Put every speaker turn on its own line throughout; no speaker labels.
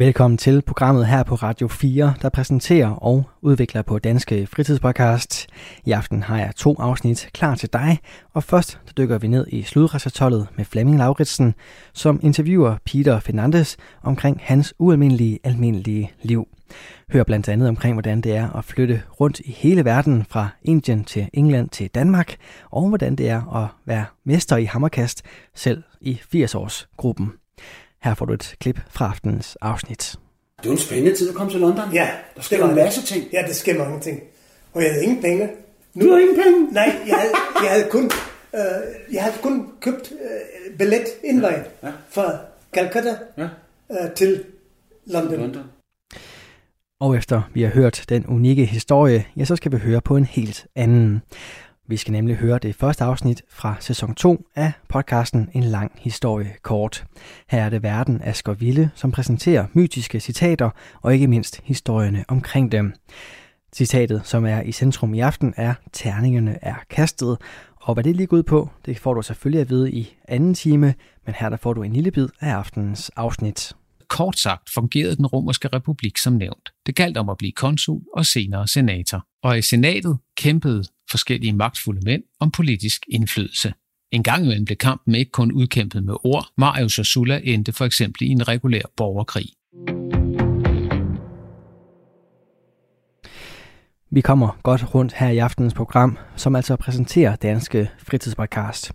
Velkommen til programmet her på Radio 4, der præsenterer og udvikler på Danske Fritidspodcast. I aften har jeg to afsnit klar til dig, og først der dykker vi ned i sludresertollet med Flemming Lauritsen, som interviewer Peter Fernandes omkring hans ualmindelige almindelige liv. Hør blandt andet omkring, hvordan det er at flytte rundt i hele verden fra Indien til England til Danmark, og hvordan det er at være mester i hammerkast, selv i 80-årsgruppen. Her får du et klip fra aftenens afsnit.
Det er jo en spændende tid at komme til London.
Ja,
Der sker en masse ting.
Ja, der sker mange ting. Og jeg havde ingen penge.
Du har ingen penge?
Nej, jeg havde, jeg havde kun, øh, jeg havde kun købt øh, billet indvejen
ja.
ja. fra Calcutta
Ja,
øh, til London.
London.
Og efter vi har hørt den unikke historie, ja, så skal vi høre på en helt anden. Vi skal nemlig høre det første afsnit fra sæson 2 af podcasten En lang historie kort. Her er det verden Asger Ville, som præsenterer mytiske citater og ikke mindst historierne omkring dem. Citatet, som er i centrum i aften, er Terningerne er kastet, og hvad det lige går ud på, det får du selvfølgelig at vide i anden time, men her der får du en lille bid af aftenens afsnit.
Kort sagt fungerede den romerske republik som nævnt. Det galt om at blive konsul og senere senator. Og i senatet kæmpede forskellige magtfulde mænd om politisk indflydelse. En gang imellem blev kampen ikke kun udkæmpet med ord. Marius og Sulla endte for eksempel i en regulær borgerkrig.
Vi kommer godt rundt her i aftenens program, som altså præsenterer Danske Fritidspodcast.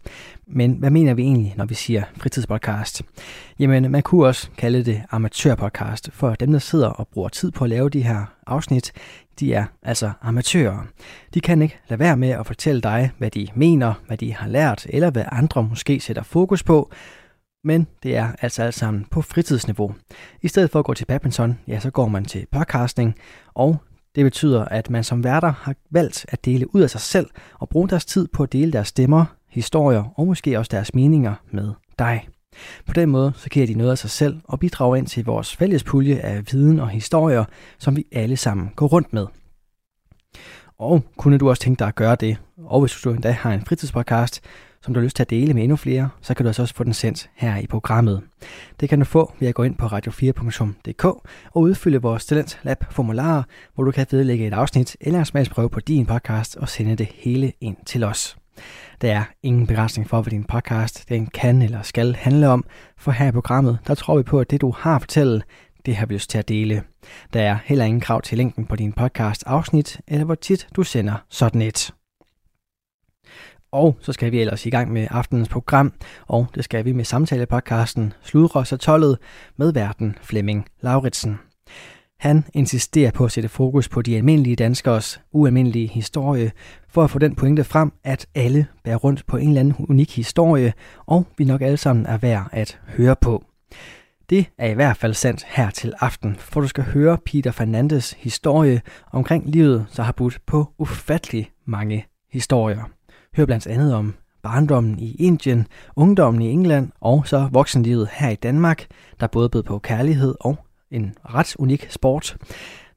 Men hvad mener vi egentlig, når vi siger fritidspodcast? Jamen, man kunne også kalde det amatørpodcast, for dem, der sidder og bruger tid på at lave de her afsnit, de er altså amatører. De kan ikke lade være med at fortælle dig, hvad de mener, hvad de har lært, eller hvad andre måske sætter fokus på, men det er altså alt sammen på fritidsniveau. I stedet for at gå til badminton, ja, så går man til podcasting, og det betyder, at man som værter har valgt at dele ud af sig selv og bruge deres tid på at dele deres stemmer, historier og måske også deres meninger med dig. På den måde så giver de noget af sig selv og bidrager ind til vores fælles pulje af viden og historier, som vi alle sammen går rundt med. Og kunne du også tænke dig at gøre det, og hvis du endda har en fritidspodcast, som du har lyst til at dele med endnu flere, så kan du altså også få den sendt her i programmet. Det kan du få ved at gå ind på radio4.dk og udfylde vores Talent Lab formularer, hvor du kan vedlægge et afsnit eller en smagsprøve på din podcast og sende det hele ind til os. Der er ingen begrænsning for, hvad din podcast den kan eller skal handle om, for her i programmet, der tror vi på, at det du har at fortælle, det har vi lyst til at dele. Der er heller ingen krav til linken på din podcast afsnit, eller hvor tit du sender sådan et. Og så skal vi ellers i gang med aftenens program, og det skal vi med samtalepodcasten Sludre og Tollet med verden Flemming Lauritsen. Han insisterer på at sætte fokus på de almindelige danskers ualmindelige historie, for at få den pointe frem, at alle bærer rundt på en eller anden unik historie, og vi nok alle sammen er værd at høre på. Det er i hvert fald sandt her til aften, for du skal høre Peter Fernandes historie omkring livet, der har budt på ufattelig mange historier. Hør blandt andet om barndommen i Indien, ungdommen i England og så voksenlivet her i Danmark, der både bød på kærlighed og en ret unik sport.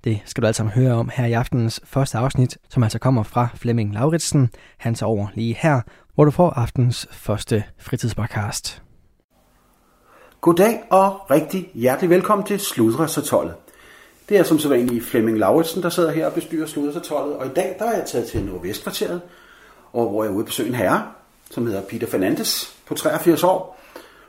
Det skal du altså høre om her i aftenens første afsnit, som altså kommer fra Flemming Lauritsen. Han tager over lige her, hvor du får aftens første fritidspodcast.
Goddag og rigtig hjertelig velkommen til Sludresertollet. Det er som sædvanligt Flemming Lauritsen, der sidder her og bestyrer Sludresertollet, og i dag der er jeg taget til Nordvestkvarteret, og hvor jeg er ude at besøge en herre, som hedder Peter Fernandes på 83 år.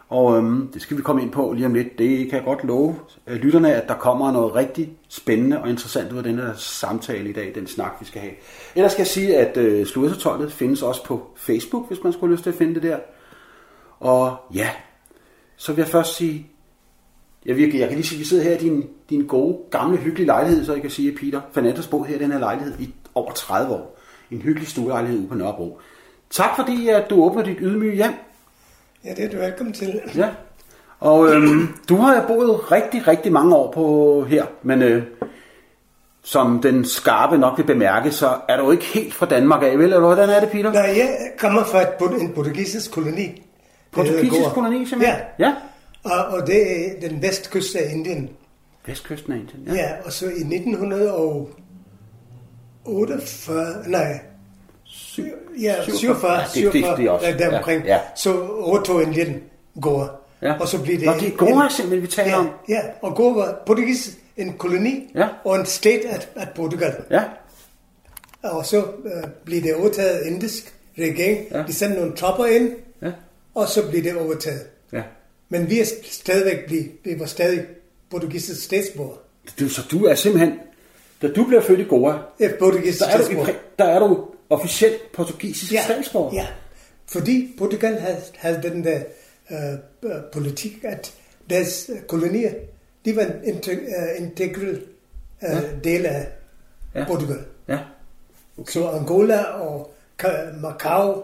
Og øhm, det skal vi komme ind på lige om lidt. Det kan jeg godt love øh, lytterne, at der kommer noget rigtig spændende og interessant ud af den her samtale i dag, den snak, vi skal have. Ellers skal jeg sige, at øh, Sludresatollet findes også på Facebook, hvis man skulle have lyst til at finde det der. Og ja, så vil jeg først sige, jeg, vil, jeg kan lige sige, at vi sidder her i din, din gode, gamle, hyggelige lejlighed, så jeg kan sige, at Peter Fernandes bo her i den her lejlighed i over 30 år. En hyggelig stuelejlighed ude på Nørrebro. Tak fordi, at du åbner dit ydmyge hjem.
Ja, det er du velkommen til.
Ja. Og øhm, du har jo boet rigtig, rigtig mange år på her, men øh, som den skarpe nok vil bemærke, så er du ikke helt fra Danmark af, vel? Eller hvordan er det, Peter?
Nej, jeg kommer fra et, en portugisisk koloni.
Portugisisk koloni, simpelthen?
Ja,
ja.
og, og det er den vestkyst af Indien.
Vestkysten af Indien,
Ja. ja, og så i 1948, nej, Ja,
47.
47,
Ja, det- det-
47,
det er
der omkring.
ja, ja.
Så overtog Indien Goa.
Ja.
Og så blev det...
Nå, det er Goa simpelthen, vi taler
ja,
om.
Ja, og Goa var Portugis en koloni
Ja.
og en stat af, af Portugal.
Ja,
Og så øh, blev det overtaget af indisk regering.
Ja.
De sendte nogle tropper ind,
ja,
og så blev det overtaget.
ja.
Men vi er stadigvæk bliv, vi var stadig portugisiske statsborger.
Du, så du er simpelthen... Da du bliver født i Goa,
Ja,
der er du, i, der er du officielt portugisisk
Ja,
statsborger.
ja. Fordi Portugal havde, havde den der øh, øh, politik, at deres øh, kolonier, de var en øh, integral øh,
Ja.
del af
Ja.
Portugal.
ja.
Så Angola og Macau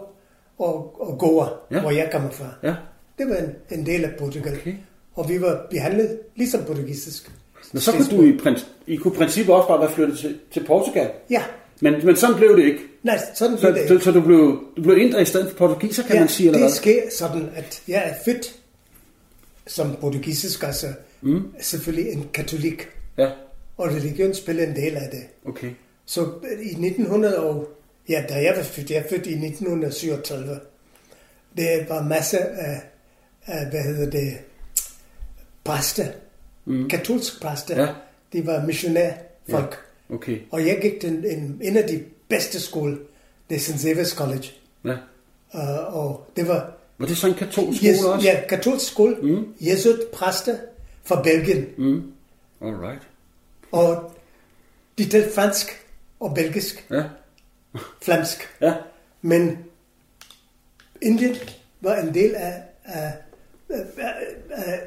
og, og Goa,
Ja.
hvor jeg kommer fra,
ja.
det var en, en del af Portugal.
Okay.
Og vi var behandlet ligesom portugisisk.
Men så kunne du i, I kunne princippet også bare være flyttet til, til Portugal.
Ja,
Men, men sådan blev det ikke.
nej, sådan
Så,
blev det
så,
ikke.
så du blev, du blev indre i stedet for portugiser, kan
ja,
man sige, eller
det
hvad?
sker sådan, at jeg er født som portugisisk, altså mm. selvfølgelig en katolik.
Ja,
Og religion spiller en del af det.
okay.
Så øh, i 1900 og... Ja, da jeg var født, jeg er født i 1937. Det var masser af, af hvad hedder det, præster. Mm. Katolsk præster.
Ja.
De var missionærfolk.
Okay,
Og jeg gik til en, en, en af de bedste skole, det er St. Xavier's College.
ja.
Uh, og det var
Var det så en katolsk skole
yes,
også?
ja, katolsk skole. Mm. Jesuit præster fra Belgien.
Mm. Alright.
Og de talte fransk og belgisk.
Ja,
Flamsk.
ja.
Men Indien var en del af, af, af, af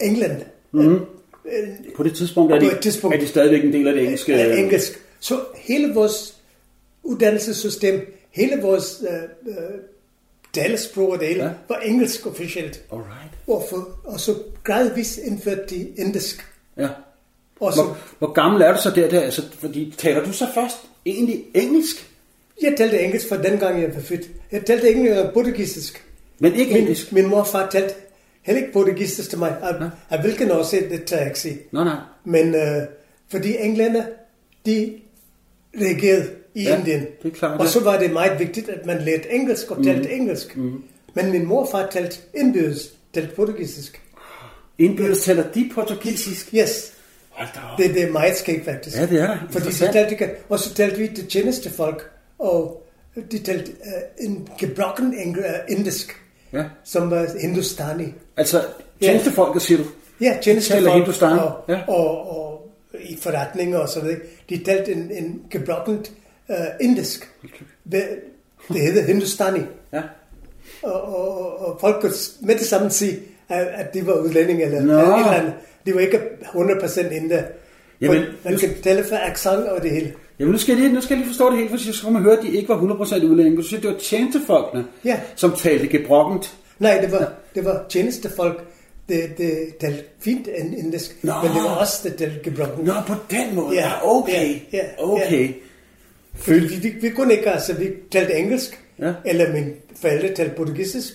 England.
Mhm.
Øh,
På det tidspunkt er de,
tidspunkt.
er de stadigvæk en del af det engelske...
af engelsk. Så hele vores uddannelsessystem, hele vores øh, øh, talesprog og det hele,
Ja.
var engelsk officielt.
Alright.
Og, for, og så gradvist indførte de indisk.
Ja.
Og så,
Hvor, hvor gammel er du så der? der? Altså, fordi taler du så først egentlig engelsk,
jeg talte engelsk fra den gang, jeg var født. Jeg talte ikke engang portugisisk.
men ikke
Min,
engelsk?
min mor og far talte heller ikke portugisisk til mig. Af, af hvilken årsag, det tør jeg ikke sige.
Nej, nej.
Men øh, fordi englænder, de reagerede i
Ja,
Indien.
det er klart,
og så var det meget vigtigt, at man lærte engelsk og talte mm. engelsk. Mm. Men min mor og far talte indbydes, talte portugisisk.
Indbydes taler de portugisisk?
Yes, det, det er meget skægt faktisk.
Ja, det er da.
Fordi de
Interessant.
talte ikke, og så talte vi til tjenestefolk, og de talte uh, en gebrokken eng- uh, indisk,
Ja.
som var hindustani.
Altså, tjenestefolket, siger du?
Ja, tjenestefolk og,
ja.
og, og, i forretninger og sådan noget. De talte en, en gebrokkent uh, indisk. Det, det hedder Hindustani.
Ja.
Og, og, og, folk kunne med det samme sige, at, at de var udlændinge eller et eller andet. De var ikke 100% inder.
Jamen,
man
nu-
kan tale for accent og det hele.
Jamen, nu skal, jeg lige, nu skal jeg lige forstå det helt, for så kan man høre, at de ikke var 100% udlændinge. Du siger, det var tjenestefolkene,
Ja.
som talte gebrokkent.
Nej, det var, det var tjenestefolk, det, det talte fint en indisk,
Nå.
men det var også det talte gebrokken.
Nå, på den måde.
Ja,
Ja, okay.
ja, ja,
okay.
ja. Fordi vi, vi, vi kunne ikke, altså vi talte engelsk,
Ja.
eller mine forældre talte portugisisk,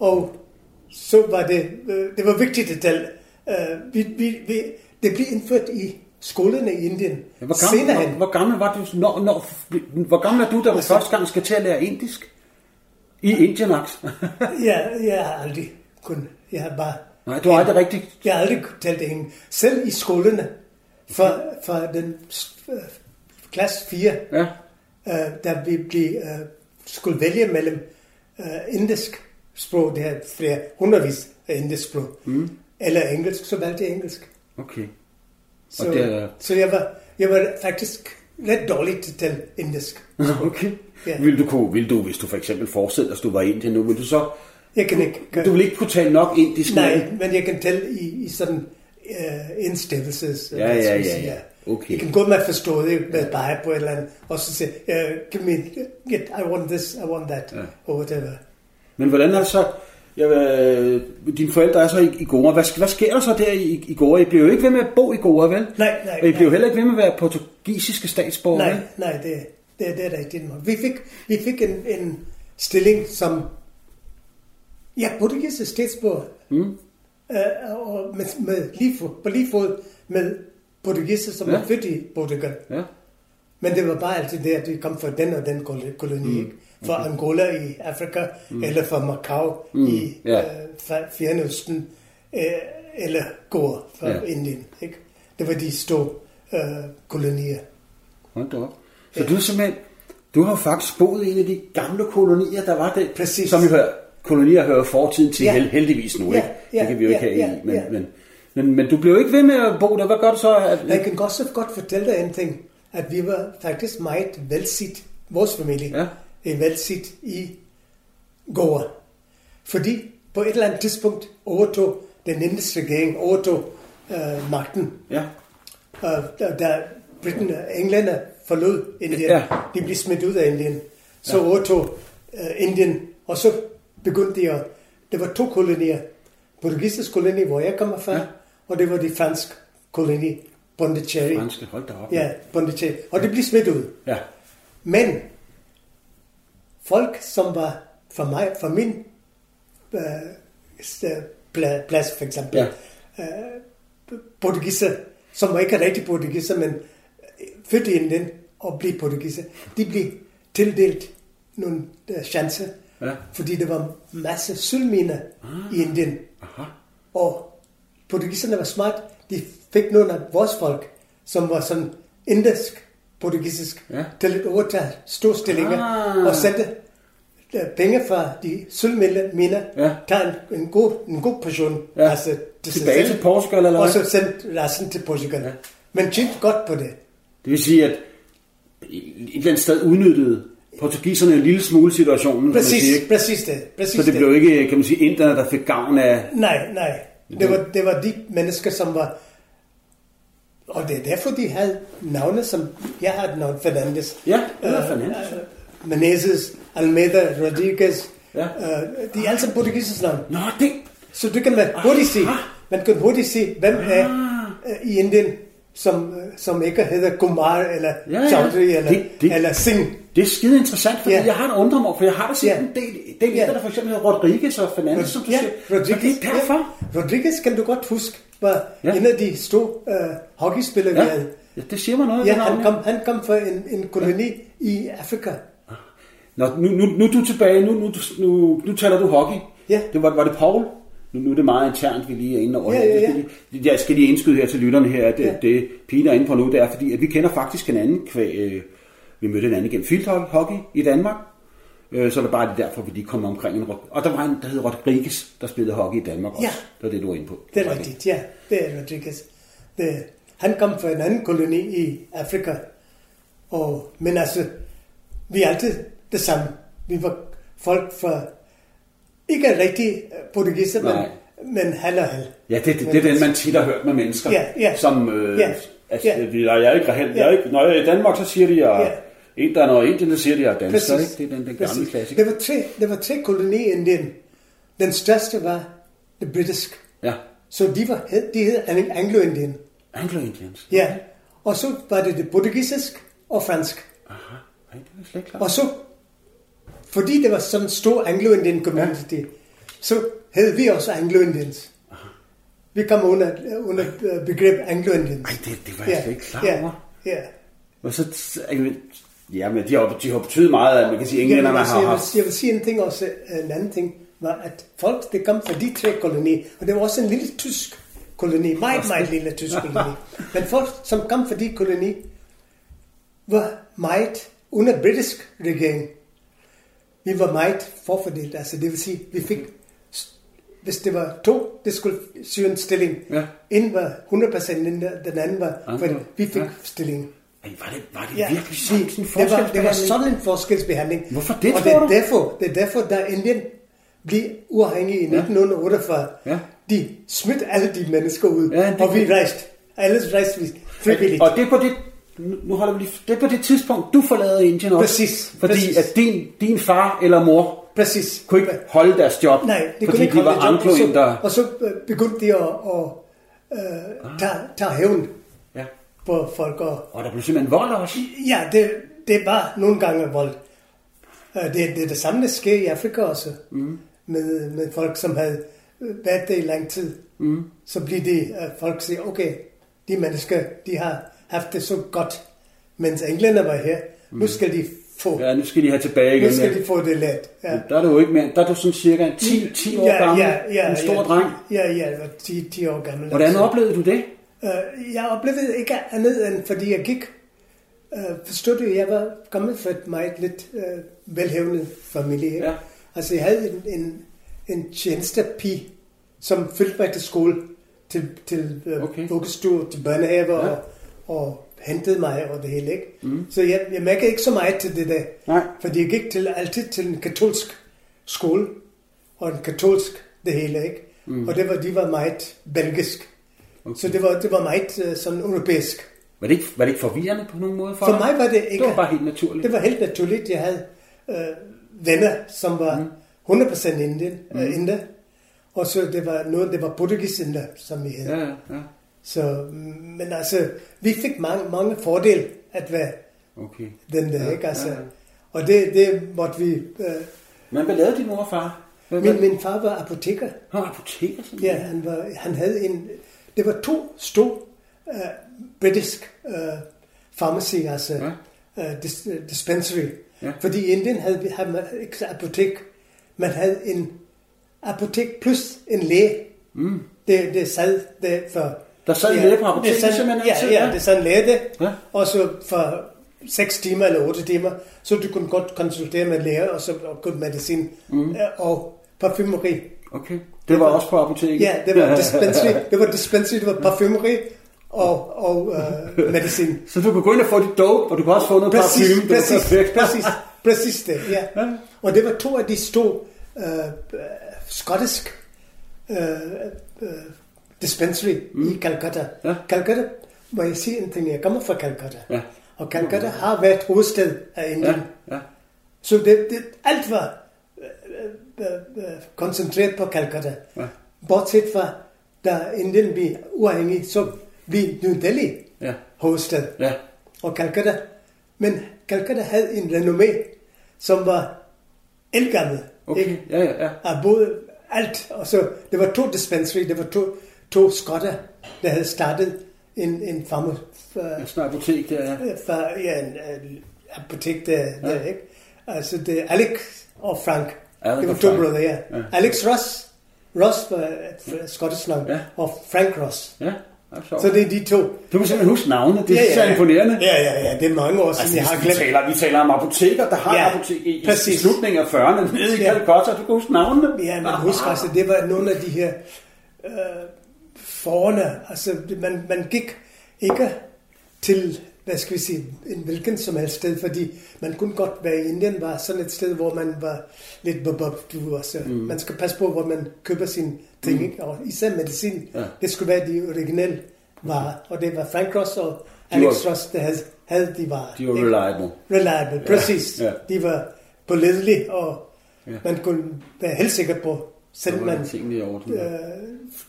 og så var det, øh, det var vigtigt at tale, øh, vi, vi, vi, det blev indført i skolerne i Indien.
Ja, Hvor gammel,
Senere
hvor, hvor gammel var du, når, når, hvor gammel er du, da du
Altså-
første gang skal til at lære indisk? I Indianax?
ja, jeg har aldrig kun, jeg har bare,
Nej, du har aldrig rigtig...
jeg har aldrig talt engelsk. Selv i skolerne, fra, fra den øh, klasse 4,
Ja.
øh, der vi blev, øh, skulle vælge mellem øh, indisk sprog, det her flere hundredvis af indisk sprog, mm. eller engelsk, så valgte jeg engelsk.
Okay.
Så,
Og det er-
så jeg, var, jeg var faktisk lidt dårlig til at tale indisk.
Okay.
Ja.
Vil, du kunne, vil du, hvis du for eksempel dig, at du var i Indien nu, vil du så...
Jeg kan ikke...
Du vil ikke kunne tale nok indisk?
Nej,
med?
men jeg kan tale i, i sådan uh, indstævelses.
Ja, ja, ja, ja. Okay.
Jeg kan godt med forstå det med bare på et eller andet, og så sige, uh, give me, get, I want this, I want that,
Ja.
or whatever.
Men hvordan er det. Ja, øh, dine forældre er så i, i Goa. Hvad, hvad sker der så der i, i Goa? I bliver jo ikke ved med at bo i Goa, vel?
Nej, nej,
Og I bliver jo heller ikke ved med at være portugisiske statsborgere,
Nej,
vel?
nej, det, det, det er rigtigt. Vi fik, vi fik en, en stilling som ja, portugisisk statsborger. Mm. Uh, og med, med lige fod, på lige fod med portugiser, som
Ja.
er født i Portugal.
Ja.
Men det var bare altid det, at de kom fra den og den kol- koloni. Mm. Fra Angola i Afrika, mm. eller fra Macau mm. i
ja.
øh, fra Fjernøsten, øh, eller Goa fra
Ja.
ja. Indien. Ikke? Det var de store øh, kolonier.
Hold da op. Så du er simpelthen, du har faktisk boet i en af de gamle kolonier, der var det.
Præcis.
Som vi hører, kolonier hører fortiden til
Ja.
held, heldigvis nu,
Ja,
ikke?
ja,
det kan vi jo ikke
ja,
have
ja,
i. Men,
ja.
men, men, men, du blev ikke ved med at bo der. Hvad gør du så? At,
Jeg kan også godt fortælle dig en ting, at vi var faktisk meget velsit, vores familie
Ja.
Er velsit i Goa. Fordi på et eller andet tidspunkt overtog den indiske regering overtog øh, magten.
Ja.
Og da- da Britain og Englænder forlod Indien,
Ja.
ja. de blev smidt ud af Indien, så ja. overtog øh, Indien, og så begyndte de at... Det var to kolonier. Portugisisk koloni, hvor jeg kommer fra,
Ja.
ja. og det var de franske koloni, Pondicherry.
Franske, hold da op.
Ja, Pondicherry. Og det blev smidt ud.
ja.
Men folk, som var fra mig, fra min øh, øh, pla- plads for eksempel,
Ja.
ja. øh, portugiser, som var ikke rigtig portugiser, men øh, født i Indien og blev portugiser, de blev tildelt nogle øh, chancer,
Ja.
fordi der var masse sølvminer ah. i Indien.
Aha.
Og portugiserne var smart. De fik nogle af vores folk, som var sådan indisk, portugisisk,
Ja.
til at overtage store stillinger
Ah.
og sætte øh, penge fra de sølvminer,
Ja.
tage en, en, god, en god portion.
Ja.
Altså, sig
Tilbage til Portugal, eller
Og
hvad?
så sendte resten til Portugal.
Ja.
Men tjente godt på det.
Det vil sige, at et eller andet sted udnyttede portugiserne en lille smule situationen, kan man
Præcis,
sige, ikke?
præcis det. Præcis
Så det blev ikke, kan man sige, inderne, der fik gavn af...
Nej, nej. Det var, det var de mennesker, som var... Og det er derfor, de havde navne, som... Jeg har et navn, Fernandes.
Ja, det var Fernandes.
Uh, Menezes, Almeida, Rodriguez.
Ja.
Uh, de er sammen portugisiske navn.
Nå, det...
Så du kan man hurtigt se,
Ah.
man kan hurtigt se, hvem er uh, i Indien, som, uh, som ikke hedder Kumar, eller
Ja, ja.
Chaudhry, eller,
Det- det-
eller Singh.
Det er skide interessant, fordi
Ja.
jeg har et undre mig, for jeg har da set
Ja.
en del, del
ja.
der for eksempel hedder Rodriguez og Fernandes, som du
Ja,
siger.
Rodriguez,
Så det er derfor.
Ja. Rodriguez kan du godt huske, var
Ja.
en af de store uh, hockeyspillere,
Ja.
vi havde.
ja, det siger mig noget.
Ja, han kom, han kom fra en, en koloni ja. i Afrika.
Nå, nu, nu, nu er du tilbage, nu, nu, nu, nu taler du hockey.
Ja.
Det var, var det Paul? Nu, nu er det meget internt, vi lige er inde over
Ja, ja,
Jeg
ja.
skal lige- Jeg skal lige indskyde her til lytterne her, at
Ja.
det Pina er inde på nu, det er fordi, at vi kender faktisk hinanden kvæg, øh, vi mødte hinanden gennem field hockey i Danmark. Øh, så er det bare det derfor, vi lige kom omkring en Og der var en, der hed Rodriguez, der spillede hockey i Danmark også.
Ja.
Det var det, du var inde på.
Det er rigtigt, ja. Det er Rodriguez. Det, han kom fra en anden koloni i Afrika. Og, men altså, vi er altid det samme. Vi var folk fra, ikke rigtig portugiser, men, men halv og halv.
Ja, det, det, det er den, man tit har hørt med mennesker,
Ja, ja.
som... Øh,
Ja,
Altså,
ja.
jeg er ikke, jeg ikke, når jeg er i Danmark, så siger de, at jeg
Ja.
Indien og Indien, så siger de, er
Præcis.
ikke? Det er den, den gamle klassiker.
Det var tre, det var tre kolonier i Indien. Den største var det britiske.
Ja.
Så de, var, de hed Anglo-Indien.
Anglo-Indians.
Ja. Og så var det det portugisisk og fransk.
Aha, Ej, det er slet klart.
Og så, fordi det var sådan en stor Anglo-Indian community, ja. så hed vi også Anglo-Indians. Vi kom under, under øh, begreb Anglo-Indians.
Ej, det, det var jeg slet ikke klar
ja,
over.
ja.
Og så, ja, men de har, de har betydet meget, at man kan sige, at englænderne
altså,
har
jeg, vil,
haft...
jeg vil sige en ting også, en anden ting, var, at folk, det kom fra de tre kolonier, og det var også en lille tysk koloni, meget, meget lille tysk koloni. Men folk, som kom fra de koloni, var meget under britisk regering. Vi var meget forfordelt, altså det vil sige, vi fik, hvis det var to, det skulle syge en stilling.
Ja.
En var 100% inden, den anden var, for vi fik
Ja.
ja. stillingen.
Ej, var det, var det
Ja,
virkelig sådan, en
det, var, det var
forskelsbehandling?
sådan en forskelsbehandling.
Hvorfor det,
Og
tror
det er
du?
derfor, det er derfor, da Indien blev uafhængig i 1948,
Ja.
de smidt alle de mennesker ud,
Ja, det
og vi rejste. Alle rejste vi frivilligt.
Og det er på det, nu holder vi lige, det er på det tidspunkt, du forlader Indien også.
Præcis,
Fordi
præcis.
at din, din far eller mor
Præcis.
kunne ikke holde deres job,
Nej, det
fordi
kunne ikke
de var
holde det job.
anglo
Og så, og så øh, begyndte de at, at uh, tage, tage hævn
Ja.
På folk. Og,
Og der blev simpelthen vold også.
ja, det, det var nogle gange vold. Uh, det, det er det samme, der sker i Afrika også. Mm. Med, med folk, som havde øh, været der i lang tid. Mm. Så bliver det, uh, folk siger, okay, de mennesker, de har haft det så godt, mens englænder var her. Nu skal de få,
Ja, nu skal de have tilbage igen.
nu skal
ja.
de få det let. Ja.
Der er du jo ikke mere. Der er du sådan cirka 10, 10 år gammel. en stor
ja,
dreng.
Ja, ja, jeg var 10, 10 år gammel.
Hvordan
altså.
oplevede du det?
Øh, jeg oplevede ikke andet end, fordi jeg gik, øh, forstod du, jeg var kommet fra et meget lidt øh, velhævende familie.
Ja.
Altså jeg havde en, en, en tjenestepige, som følte mig til skole, til, til
Okay.
okay. vuggestue, til børnehave
Ja.
ja. og, og hentede mig og det hele. Ikke? Mm. Så jeg, jeg mærkede ikke så meget til det der.
Nej.
Fordi jeg gik til, altid til en katolsk skole, og en katolsk det hele, ikke? Mm. Og det var, de var meget belgisk. Okay. Så det var, det var meget uh, sådan europæisk.
Var det, ikke, var det ikke forvirrende på nogen måde for,
For
dig?
mig var det ikke...
Det var bare helt naturligt.
Det var helt naturligt. Jeg havde øh, venner, som var mm. 100% indien, mm. øh, inder. Og så det var noget, det var portugis inder, som vi hed.
Ja, ja.
Så, mm, men altså, vi fik mange, mange fordele at være
Okay.
den der,
Ja,
ikke? Altså,
ja, ja.
Og det, det måtte vi... Øh,
Men hvad lavede din mor og far? Hvad,
min, min far var apoteker.
Han var apoteker sådan
Ja, han, var, han havde en... Det var to store uh, britisk uh, pharmacy, altså
Ja.
ja. uh, dis, uh, dispensary.
Ja.
Ja. Fordi i Indien havde, vi- havde man ikke apotek. Man havde en apotek plus en læge. Mm. Det, det sad der for...
Der sad en læge på apoteket
det sad,
simpelthen
Ja, ja,
ja.
det sad en læge der.
Ja.
Og så for 6 timer eller 8 timer, så du kunne godt konsultere med læger og så og købe medicin mm. og parfumeri.
Okay. Det var også på apoteket?
Ja, det var dispensary, det var dispensary, det var parfumeri og, og øh, medicin.
Så du kunne gå ind og få dit dope, og du kunne også få noget
Præcis,
parfume.
Præcis,
perfekt.
præcis, præcis det, ja. Og det var to af de store øh, øh, skottisk øh, øh, dispensary mm. i Calcutta.
Ja.
Calcutta, må jeg sige en ting, jeg kommer fra Calcutta.
Ja.
Og Calcutta har været hovedstad af Indien.
Ja, ja.
Så det, det, alt var koncentreret på Calcutta.
Ja.
Bortset fra, da Indien blev uafhængig, så blev New Delhi
Ja.
hovedstad.
Ja.
Og Calcutta. Men Calcutta havde en renommé, som var elgammel.
Okay.
Ikke?
Ja, ja, ja.
Af både alt. Og så, det var to dispensary, det var to, to skotter, der havde startet en, en farmer,
Ja, sådan en apotek der, ja.
for, ja, en, en apotek der, ja. der, ikke? Altså, det er Alex og Frank.
Alec
det var to brødre, ja.
Ja.
ja. Alex Ross. Ross var et skottisk navn.
Ja.
Og Frank Ross.
Ja, ja.
Så det er de to.
Du kan simpelthen huske navne. Det er så imponerende.
Ja, ja, ja. Det er mange år siden,
Altså,
jeg har
vi,
glemt.
taler, vi taler om apoteker, der har ja,
Ja,
apotek i, i slutningen af 40'erne nede i
Ja.
Calcutta. Du kan huske navnene.
Ja, men husk altså, det var nogle af de her øh, forne. Altså, man, man gik ikke til, hvad skal vi sige, en hvilken som helst sted, fordi man kunne godt være i Indien, var sådan et sted, hvor man var lidt bobob, du også. Mm. Man skal passe på, hvor man køber sine ting, mm. ikke? og især medicin.
Ja.
Det skulle være de originelle varer, og det var Frank Ross og
De
Alex
var-
Ross, der havde, havde de varer.
De var
ikke?
reliable.
Reliable, præcis.
ja.
De var pålidelige, og
Ja.
man kunne være helt sikker på,
Så
man
var tingene i orden.
Øh,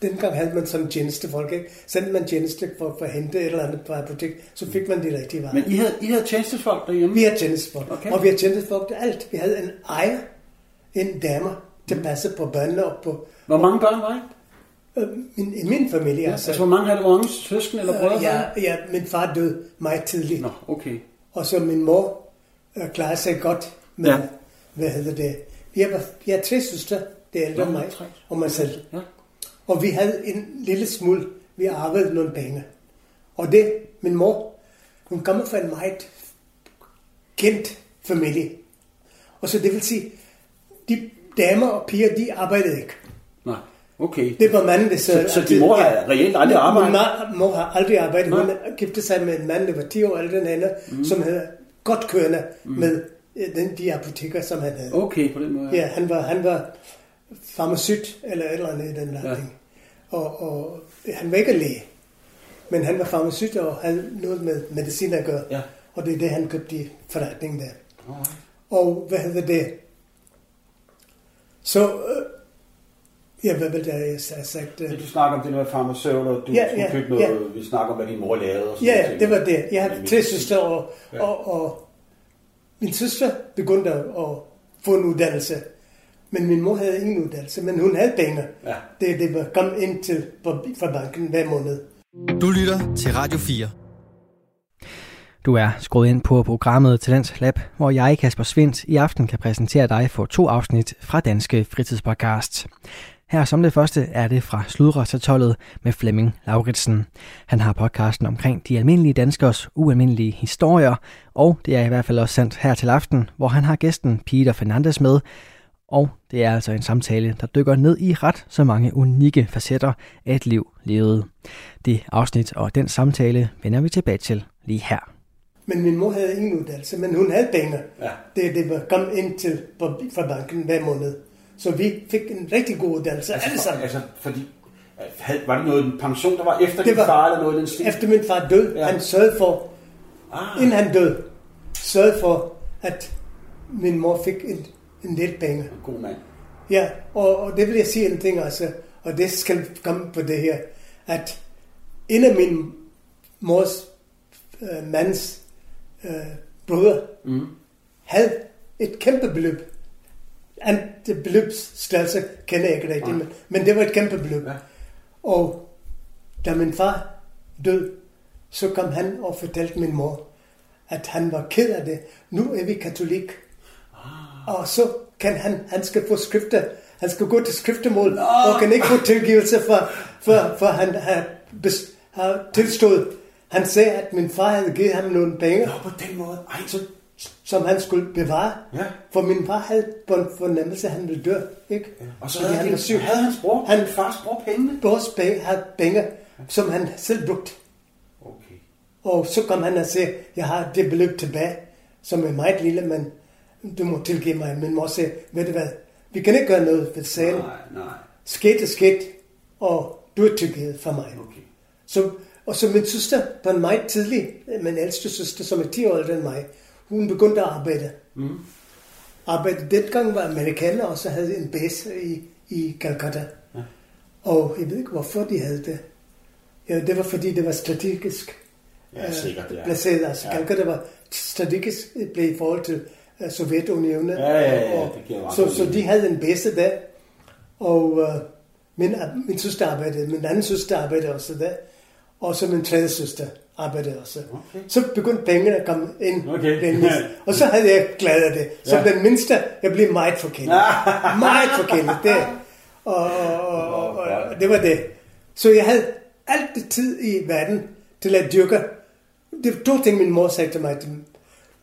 dengang havde man sådan tjenestefolk, ikke? Sendte man tjeneste for, for at hente et eller andet på apotek, så fik man de rigtige varer.
Men I havde, I havde tjenestefolk derhjemme?
vi har tjenestefolk,
Okay.
og vi har tjenestefolk til alt. Vi havde en ejer, en damer, til at passe på børnene og på
Hvor mange børn var I?
øh, min, i min familie.
Altså, hvor mange havde du? Hvor mange søskende eller brødre?
øh, ja, ja, min far døde meget tidligt,
Nå, okay.
og så min mor øh, klarede sig godt med,
Ja.
ja. hvad hedder det, vi har, vi har tre søstre, det er ældre mig, og mig selv.
Ja.
Og vi havde en lille smule, vi arvede nogle penge. Og det, min mor, hun kommer fra en meget kendt familie. Og så det vil sige, de damer og piger, de arbejdede ikke.
Nej, okay.
Det var manden, der
Så, så din mor har reelt aldrig arbejdet?
Min mor, har aldrig arbejdet. Hun
Nej.
giftede sig med en mand, der var 10 år ældre end hende, mm. som havde godt kørende mm. med øh, den, de apoteker, som han havde.
Okay, på den måde.
Ja, han var, han var farmaceut eller et eller andet i den retning.
Ja.
Og, og han var ikke læge, men han var farmaceut og havde noget med medicin at gøre.
Ja.
Og det er det, han købte i forretningen der.
Alright.
Og hvad hedder det? Så, øh, ja, hvad vil jeg have sagt? Øh,
Du snakker om det med farmaceut, og du
Ja,
skulle
ja,
købe noget,
ja.
vi snakker om, hvad din mor lavede. Og sådan
Ja,
ting.
det var det. Jeg havde tre søstre, og,
ja.
og, og min søster begyndte at få en uddannelse. Men min mor havde ingen uddannelse, men hun havde penge.
Ja.
Det, det var kom ind til fra banken hver måned.
Du lytter til Radio 4.
Du er skruet ind på programmet Talents Lab, hvor jeg, Kasper Svendt, i aften kan præsentere dig for to afsnit fra Danske Fritidspodcast. Her som det første er det fra Sludrøstertollet med Flemming Lauritsen. Han har podcasten omkring de almindelige danskers ualmindelige historier, og det er i hvert fald også sendt her til aften, hvor han har gæsten Peter Fernandes med, og det er altså en samtale, der dykker ned i ret så mange unikke facetter af et liv levet. Det afsnit og den samtale vender vi tilbage til lige her.
Men min mor havde ingen uddannelse, men hun havde penge.
Ja.
Det, det var kom ind til fra banken hver måned. Så vi fik en rigtig god uddannelse, alle
Altså,
sammen.
altså, fordi, havde, var det noget en pension, der var efter
Det
din
var-
far, eller noget den stil?
Efter min far døde,
Ja.
ja. han sørgede for,
Ah,
inden han døde, sørgede for, at min mor fik en, en del penge.
god mand.
Ja, og, og det vil jeg sige en ting altså, og det skal komme på det her, at en af min mors øh, mands øh, brødre
Mm.
havde et kæmpe beløb. Han, det beløbsstørrelse kender jeg ikke rigtig, men, men det var et kæmpe beløb.
Ja.
Og da min far døde, så kom han og fortalte min mor, at han var ked af det. Nu er vi katolik.
Ah.
Og så kan han, han skal få skrifter. Han skal gå til skriftemål og kan ikke få tilgivelse for, for, for han har, bes, har tilstået. Han sagde, at min far havde givet ham nogle penge,
Nå, på den måde. Ej, så...
som han skulle bevare.
Ja.
For min far havde på en fornemmelse, at han ville dø. Ikke?
Og så
Fordi
havde,
han var syg.
havde hans bror,
Han-
han, fars bror pengene.
Vores penge, havde penge, som han selv brugte.
Okay.
Og så kom han og sagde, jeg har det beløb tilbage, som er meget lille, men du må tilgive mig. Min mor sagde, ved du hvad, vi kan ikke gøre noget ved sagen.
Nej, nej.
Sket er sket, og du er tilgivet for mig.
Okay.
Så, og så min søster, på en meget tidlig, min ældste søster, som er 10 år ældre end mig, hun begyndte at arbejde.
Mm.
Arbejde dengang var amerikaner, og så havde en base i, i Calcutta.
Ja.
Og jeg ved ikke, hvorfor de havde det. Ja, det var fordi, det var strategisk
Ja, sikkert, ja.
placeret. Altså,
Ja.
ja. Calcutta var strategisk blev i forhold til Sovjetunionen.
Ja, ja, ja,
og,
det
så, så de havde en base der. Og uh, min, min søster arbejdede, min anden søster arbejdede også der. Og så min tredje søster arbejdede også.
Okay.
Så begyndte pengene at komme ind.
Okay.
Den mindste. Og så havde jeg glædet af det. Som
Ja.
den mindste, jeg blev meget forkælet. meget forkælet. Det. Og, og, og, og, og, det var det. Så jeg havde alt det tid i verden til at dyrke. Det var to ting, min mor sagde til mig.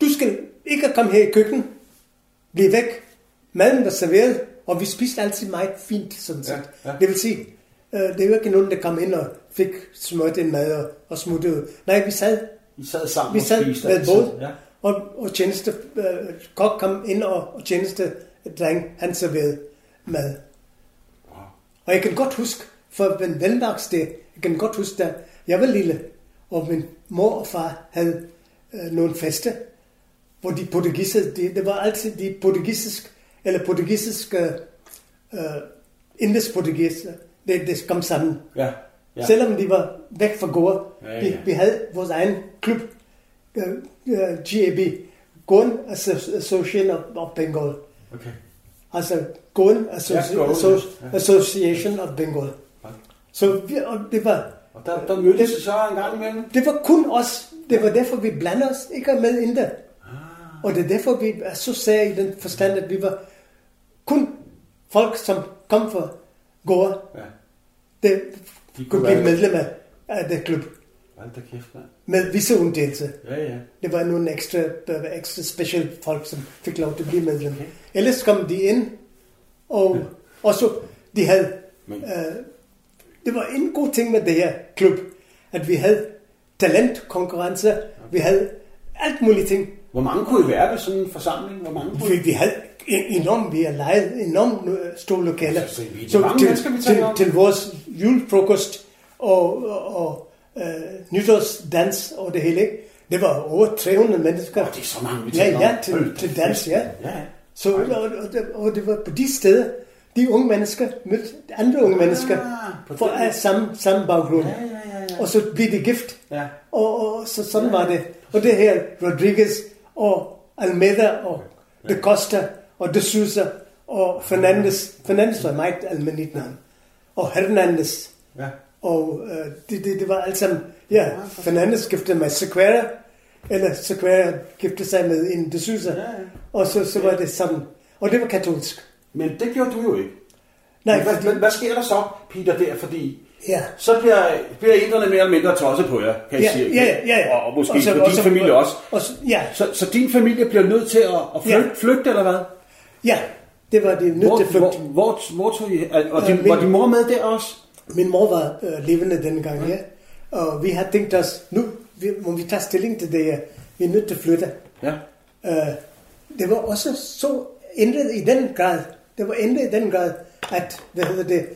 Du skal ikke komme her i køkkenet. Bliv væk. Maden var serveret, og vi spiste altid meget fint, sådan set.
Ja, ja.
Det vil sige, øh, det var ikke nogen, der kom ind og fik smurt en mad og, og smuttede ud. Nej, vi sad
I sad sammen
vi
og
sad
spiste
med båd,
Ja.
og, og tjeneste, øh, kok kom ind og, og tjeneste dreng, han serverede mad. Og jeg kan godt huske, for en valgdagsdag, jeg kan godt huske, da jeg var lille, og min mor og far havde øh, nogle fester, hvor de portugiser, det, det var altid de portugisisk, eller portugisiske, øh, indisk-portugiser, det, det kom sammen.
Ja.
Ja. Selvom de var væk fra Goa.
Ja,
Ja. Vi, vi havde vores egen klub, uh, uh, GAB, Goan Asso- Association of, of Bengal.
Okay.
Altså Goan Associ-
Ja, Goan,
Asso-
ja.
Association of Bengal.
Ja.
Så vi, og det var,
Og der, der mødtes I så en gang imellem?
det var kun os. Det var derfor, vi blander os ikke med India. Og det er derfor, vi er så sære i den forstand, at vi var kun folk, som kom fra Goa,
Ja.
det
De
kunne blive medlem af- det klub.
Hold da kæft, mand.
Med visse undtagelser.
Ja, ja.
Det var nogle ekstra, ekstra special folk, som fik lov til at blive medlem. Ellers kom de ind, og, og så de havde...
Men-
Øh, det var en god ting med det her klub, at vi havde talentkonkurrencer, vi havde alt muligt ting.
Hvor mange kunne I være ved sådan en forsamling? Hvor mange kunne
Vi, havde en- enormt, vi har lejet enormt øh, store lokaler.
Så er virkelig mange
til,
mennesker, vi
til,
om.
til vores julefrokost og, og, og øh, nytårsdans og det hele, ikke? det var over 300 mennesker.
Åh, det er så mange, vi
Ja, ja, til,
da
til dans, ja.
Ja, ja.
Så, og, og, og, og det var på de steder, de unge mennesker mødte andre unge mennesker
på
for
den-
af samme, samme baggrund.
Ja, ja, ja, ja.
Og så blev de gift.
Ja.
Og, og så sådan var det. Og det her, Rodriguez og Almeida og De Costa og De Souza og Fernandes. Fernandes var meget almindeligt navn. Og Hernandez.
Ja.
Og øh, det, det, det var alt sammen, ja, Fernandes skiftede med Sequeira, eller så kunne jeg gifte sig med en, synes jeg.
Ja, ja.
Og så, så var det sådan. Og det var katolsk.
Men det gjorde du jo ikke.
Nej,
Men
fordi,
hvad, hvad sker der så, Peter, der? Fordi
ja.
så bliver, bliver inderne mere eller mindre tosset på jer, kan jeg
Ja,
sige.
ja, ja, ja.
Og, og måske
Og så- og
din
så-
familie også.
Og så, ja,
Så, så din familie bliver nødt til at, at flygte,
Ja.
flygte, eller hvad?
ja, det var det nødt
Hvor,
til
hvor,
flugt.
hvor, hvor tog I, og
Øh,
din,
min-
var din mor med der også?
Min mor var øh, levende dengang, ja. Og vi har tænkt os, nu vi, må vi tage stilling til det, ja. vi er nødt til at flytte.
Ja.
Øh, det var også så ændret i den grad, det var ændret i den grad, at, hvad hedder det, øh,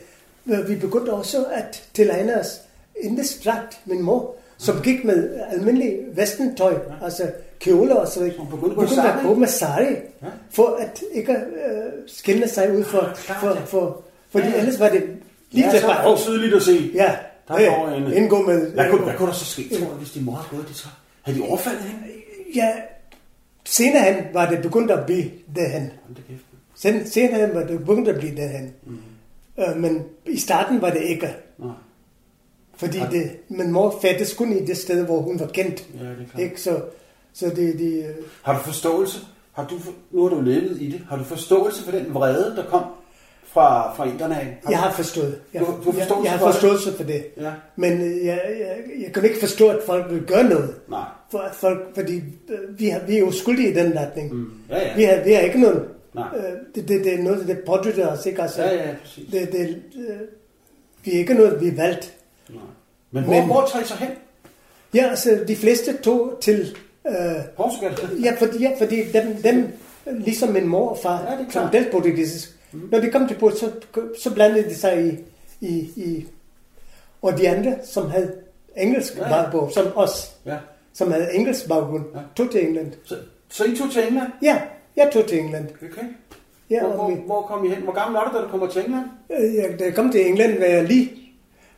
vi begyndte også at tilegne os indisk dragt, min mor, som gik med almindelig vestentøj, altså kjoler og så videre.
Hun begyndte
begyndte at gå med sari,
Ja.
for at ikke øh, skille sig ud for,
Ah, klart,
for,
ja.
for, fordi
Ja, ja.
ellers var det lige
Ja,
til
så er det tydeligt at se.
Ja,
Der
ja,
går en...
indgå med...
Hvad kunne, hvad kunne der så ske, tror du, hvis din mor havde gået det så? Havde de overfaldet hende?
Ja, senere hen var det begyndt at blive derhen. Sen, senere hen var det begyndt at blive derhen. Mm. Øh, men i starten var det ikke.
Nej.
Fordi
Har-
det, min mor fandtes kun i det sted, hvor hun var kendt.
Ja, det er.
Ikke? Så, så det, det, øh,
Har du forståelse? Har du, nu har du levet i det. Har du forståelse for den vrede, der kom fra, fra inderne af?
jeg har forstået. Jeg,
Du- du har
jeg,
forståelse
jeg har
for det?
forståelse for det.
Ja.
Men øh, jeg, jeg, jeg kan ikke forstå, at folk vil gøre noget.
Nej.
For folk, fordi vi, har, vi er jo skyldige i den retning.
Mm. Ja, ja.
Vi, har, vi har ikke nogen...
Nej.
Øh, det, det, det er noget, det pådytter os, ikke? Altså,
Ja, ja, præcis.
det, det, øh, vi er ikke noget, vi er valgt.
Nej. Men hvor,
Men-
hvor tager I så hen?
Ja, altså de fleste tog til... Øh,
Portugal?
ja, fordi, ja, fordi dem, dem, ligesom min mor og far,
Ja, det
som delte portugisisk, mm. når de kom til Portugal, så, så blandede de sig i, i, i... Og de andre, som havde engelsk
Ja,
ja, baggrund, som os,
Ja.
som havde engelsk baggrund,
ja.
tog til England.
Så, så I tog til England?
Ja, jeg tog til England.
Okay.
Ja,
Hvor, hvor, hvor kom I hen? Hvor gammel var du, da du kommer til England?
øh, jeg, da jeg kom til England, var jeg lige...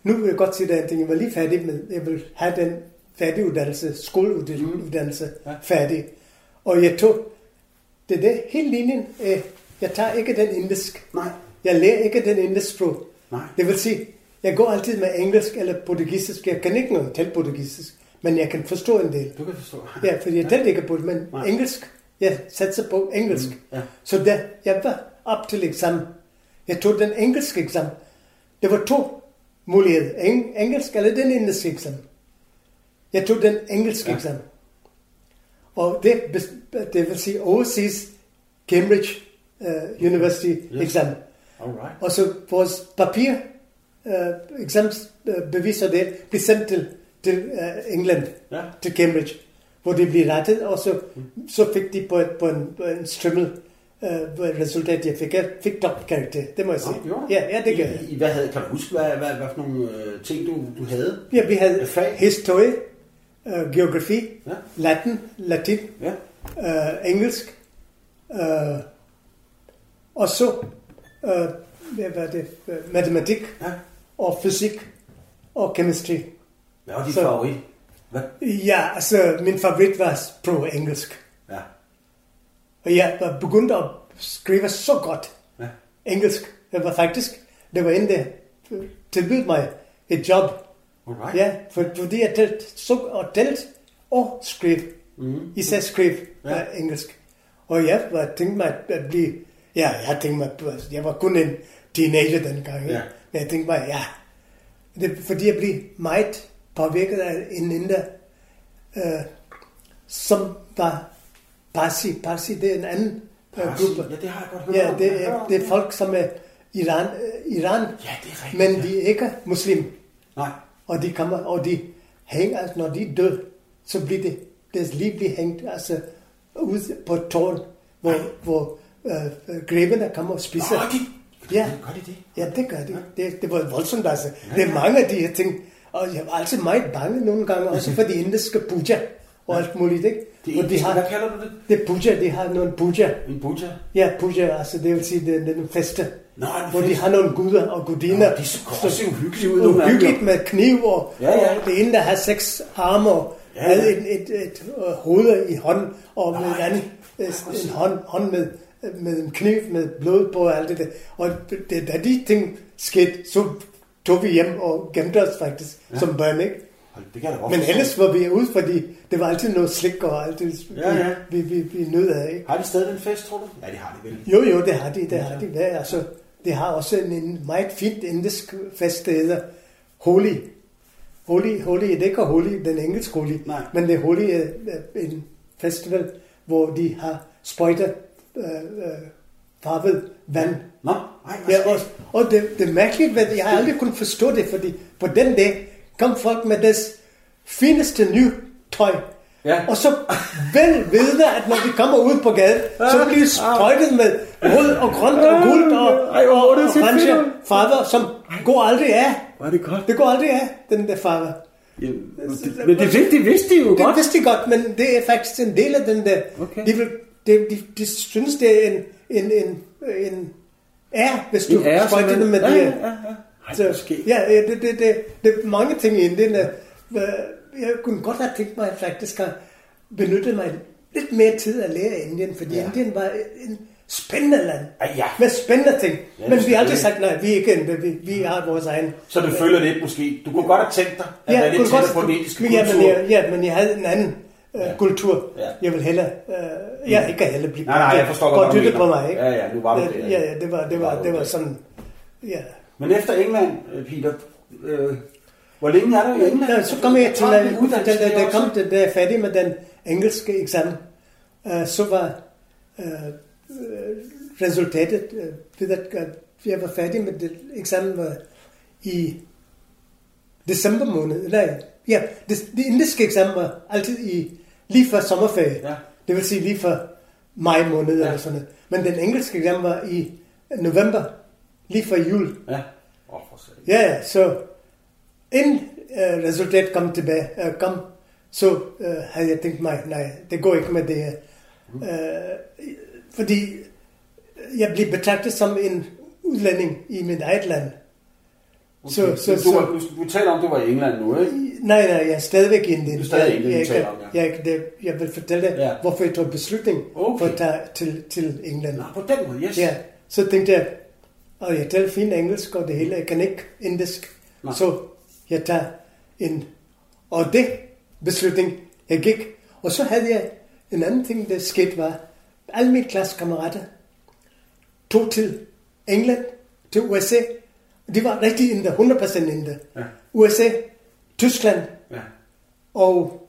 Nu vil jeg godt sige, at jeg var lige færdig med... Jeg vil have den færdiguddannelse, skoleuddannelse
Mm. Ja.
ja. færdig. Og jeg tog... Det er det, hele linjen. Øh, jeg tager ikke den indisk.
Nej.
Jeg lærer ikke den indisk sprog.
Nej.
Det vil sige, jeg går altid med engelsk eller portugisisk. Jeg kan ikke noget til portugisisk, men jeg kan forstå en del.
Du kan forstå.
Ja, fordi jeg talte ikke på men
Nej.
engelsk. Jeg satser på engelsk.
Mm, ja.
Så da jeg var op til eksamen, jeg tog den engelske eksamen. Der var to muligheder. Eng- engelsk eller den indiske eksamen. Jeg tog den engelske
Ja.
eksamen. Og det, det vil sige overseas Cambridge uh, University Yes. eksamen.
Alright.
Og så vores papir, uh, eksamensbeviser det, blev sendt til, til uh, England,
Ja.
til Cambridge, hvor det blev rettet, og så, så fik de på, et, på en, på en strimmel uh, resultat, jeg fik. Jeg fik topkarakter, det må jeg sige. Ja, ja, det gør jeg.
I, I, hvad havde, kan du huske, hvad, hvad, hvad for nogle øh, ting, du, du havde?
Ja, vi havde
fag?
historie, uh, geografi,
Ja.
latin, latin,
Ja.
uh, engelsk, uh, og så uh, hvad var det, uh, matematik
ja.
og fysik og chemistry.
Hvad var
Så-
favorit? Hvad?
Ja, altså min favorit var sprog engelsk.
Ja.
Og jeg var begyndt at skrive så godt
Ja.
engelsk. Jeg var faktisk, det var en, der tilbød mig et job.
Alright.
Ja, for, fordi jeg talt, så, og talt og skrev.
Mm.
Især skrev
Ja.
engelsk. Og jeg var tænkte mig at, blive, ja, jeg tænkte mig, altså, jeg var kun en teenager dengang.
Ja.
Men jeg tænkte mig, ja, det, fordi jeg blev meget påvirket af en inder, øh, som var Parsi. Parsi, det er en anden øh,
Parsi.
gruppe.
Ja, det har jeg godt hørt
Ja, det er, det er folk, som er Iran, øh, Iran
Ja, det er rigtigt.
men
ja.
de er ikke muslim.
Nej.
Og de kommer, og de hænger, altså når de døde, så bliver det, deres liv bliver hængt, altså ude på tårn, hvor, hvor øh, øh, grevene kommer og spiser.
Nå, de,
Ja.
Gør de det?
Ja, det gør de. Det, det var voldsomt, altså. Det er mange af de her ting. Og jeg var altid meget bange nogle gange, også for de indiske puja og alt muligt, ikke?
Det er,
de har,
hvad kalder du det?
det er puja, de har nogle puja.
En buja?
Ja, puja, altså det vil sige, det er nogle fester.
Nå,
hvor de har nogle guder og gudiner.
Nå, de ser også uhyggelige ud, nogle af dem,
Uhyggeligt med kniv, og,
Ja, ja.
og det ene, der har seks arme, og
Ja,
ja, havde et, et, et, et øh, hoved i hånden, og med
Nej,
en anden, en hånd, hånd med, med en kniv med blod på og alt det der. Og det, da de ting skete, så tog vi hjem og gemte os faktisk, ja. som børn, ikke?
Det kan
Men ellers var vi ude, fordi det var altid noget slik og alt det,
Ja, ja.
vi, vi, vi nød af. Ikke?
Har de stadig den fest, tror du? Ja, det har de vel.
Jo, jo, det har de, det har de. Ja, altså, det har også en, en meget fint indisk fest, der hedder Holi. Holi, Holi, det er ikke Holi, den engelske Holi,
Nej.
men det Holi er er en festival, hvor de har sprøjtet øh, øh, farvet vand.
Nå, ej, hvad
Ja, og, og det, det er mærkeligt, men jeg har aldrig kunnet forstå det, fordi på den dag kom folk med deres fineste nye tøj.
Ja.
Og så vel vidne, at når de kommer ud på gaden, så bliver de sprøjtet med rød og grønt og guld og, og,
det
og orange farver, som går aldrig af.
Var det godt?
Det går aldrig af, den der farve.
Ja, men det, men det, det vidste de jo
Det
godt.
vidste de godt, men det er faktisk en del af den der.
Okay.
De, vil, de, de, de synes, det er en, en, en, en ære, hvis du sprøjter det med
Ja,
det.
ja, ja, ja. Ej,
Så, ja, ja, det, det, det, det er mange ting i Indien. øh, Jeg kunne godt have tænkt mig at faktisk at benytte mig lidt mere tid at lære Indien, fordi
Ja.
ja. Indien var en spændende land.
Ej, ja.
Med spændende ting.
Ja,
Ja, Men vi har aldrig sagt, nej, vi er ikke Indien, vi, vi har vores egen.
Så du føler lidt måske. Du kunne godt have tænkt dig at være lidt tættere på den indiske
ja, men, jeg, ja, men jeg havde en anden
Ja.
kultur.
Ja.
Jeg vil hellere, øh, jeg ikke heller blive
Nej, nej, jeg forstår godt, hvad du
på mig. Ikke?
Ja, ja, nu var
Øh,
der.
Ja, ja, det var, det
var
var,
du
det var
der.
sådan, ja.
Men efter England, øh, Peter, øh, hvor længe er du i England?
Ja, så kom jeg til, da, da, da, kom, da, da jeg er færdig med den engelske eksamen, uh, så var uh, resultatet, ved at, at jeg var færdig med det eksamen var i december måned. Nej, ja, det, det indiske eksamen var altid i, lige før sommerferie.
Ja.
Det vil sige lige før maj måned
Ja.
eller sådan noget. Men den engelske eksamen var i november, lige før jul.
Ja. Åh, for.
Ja, ja, så inden uh, resultatet kom tilbage, uh, kom, så uh, havde jeg tænkt mig, nej, det går ikke med det her. Uh, fordi jeg blev betragtet som en udlænding i mit eget land. Så,
Okay.
så,
du,
så,
du, du taler om, det var i England nu, ikke?
Nej, nej, jeg er stadigvæk i Indien.
Du er stadig i Indien,
jeg, jeg, jeg, jeg vil fortælle dig,
Ja.
hvorfor jeg tog beslutning
Okay.
for at tage til, til England.
Nå, på den måde, yes.
Ja, så tænkte jeg, og jeg taler fint engelsk og det hele, jeg kan ikke indisk.
Nej.
Så jeg tager en, og det beslutning, jeg gik. Og så havde jeg en anden ting, der skete var, alle mine klassekammerater tog til England, til USA. De var rigtig inder, 100% inder.
Ja.
USA, Tyskland
Ja.
og,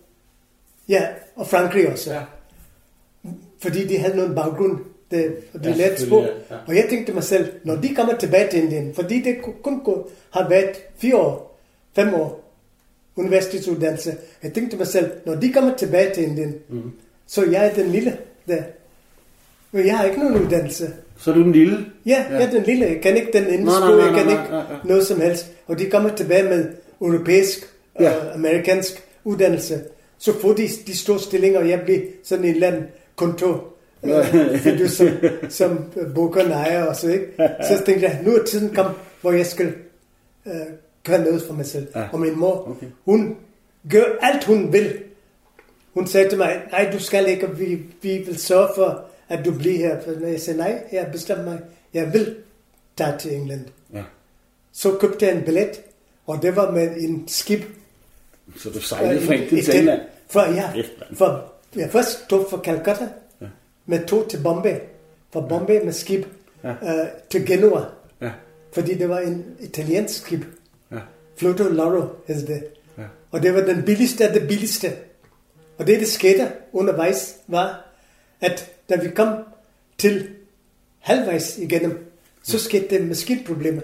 ja, og Frankrig også
Ja.
fordi de havde nogen baggrund, der vi
Ja,
ja, lærte sprog.
ja, ja.
Og jeg tænkte mig selv, når de kommer tilbage til Indien, fordi det ku- kun har været fire år, fem år universitetsuddannelse, jeg tænkte mig selv, når de kommer tilbage til Indien, mm. så jeg er den lille der. Men jeg har ikke nogen uddannelse.
Så er du den lille.
Ja, ja. jeg er den lille. Jeg kan ikke den
nej,
jeg kan
nej,
ikke
nej, nej.
noget som helst. Og de kommer tilbage med europæisk og
Ja.
ja. amerikansk uddannelse. Så får de de store stillinger, og jeg bliver sådan en eller anden kontor. Øh, fordi som, som bukker nejer og så, ikke? Så tænkte jeg, nu er tiden kommet, hvor jeg skal øh, gøre noget for mig selv.
Ja.
Og min mor,
Okay.
hun gør alt, hun vil. Hun sagde til mig, nej, du skal ikke, vi, vi vil sørge for, at du bliver her. For når jeg sagde, nej, jeg har bestemt mig, jeg vil tage til England.
Ja.
Så købte jeg en billet, og det var med en skib.
Så du sejlede fra Indien til England.
For, ja, for, jeg først tog fra Calcutta,
Ja.
med tog til Bombay, fra Bombay med skib
Ja.
øh, til Genua,
Ja.
fordi det var en italiensk skib.
Ja.
Floto Loro hed det.
Ja.
Og det var den billigste af det billigste. Og det, der skete undervejs, var, at da vi kom til halvvejs igennem, så skete det med skibproblemer.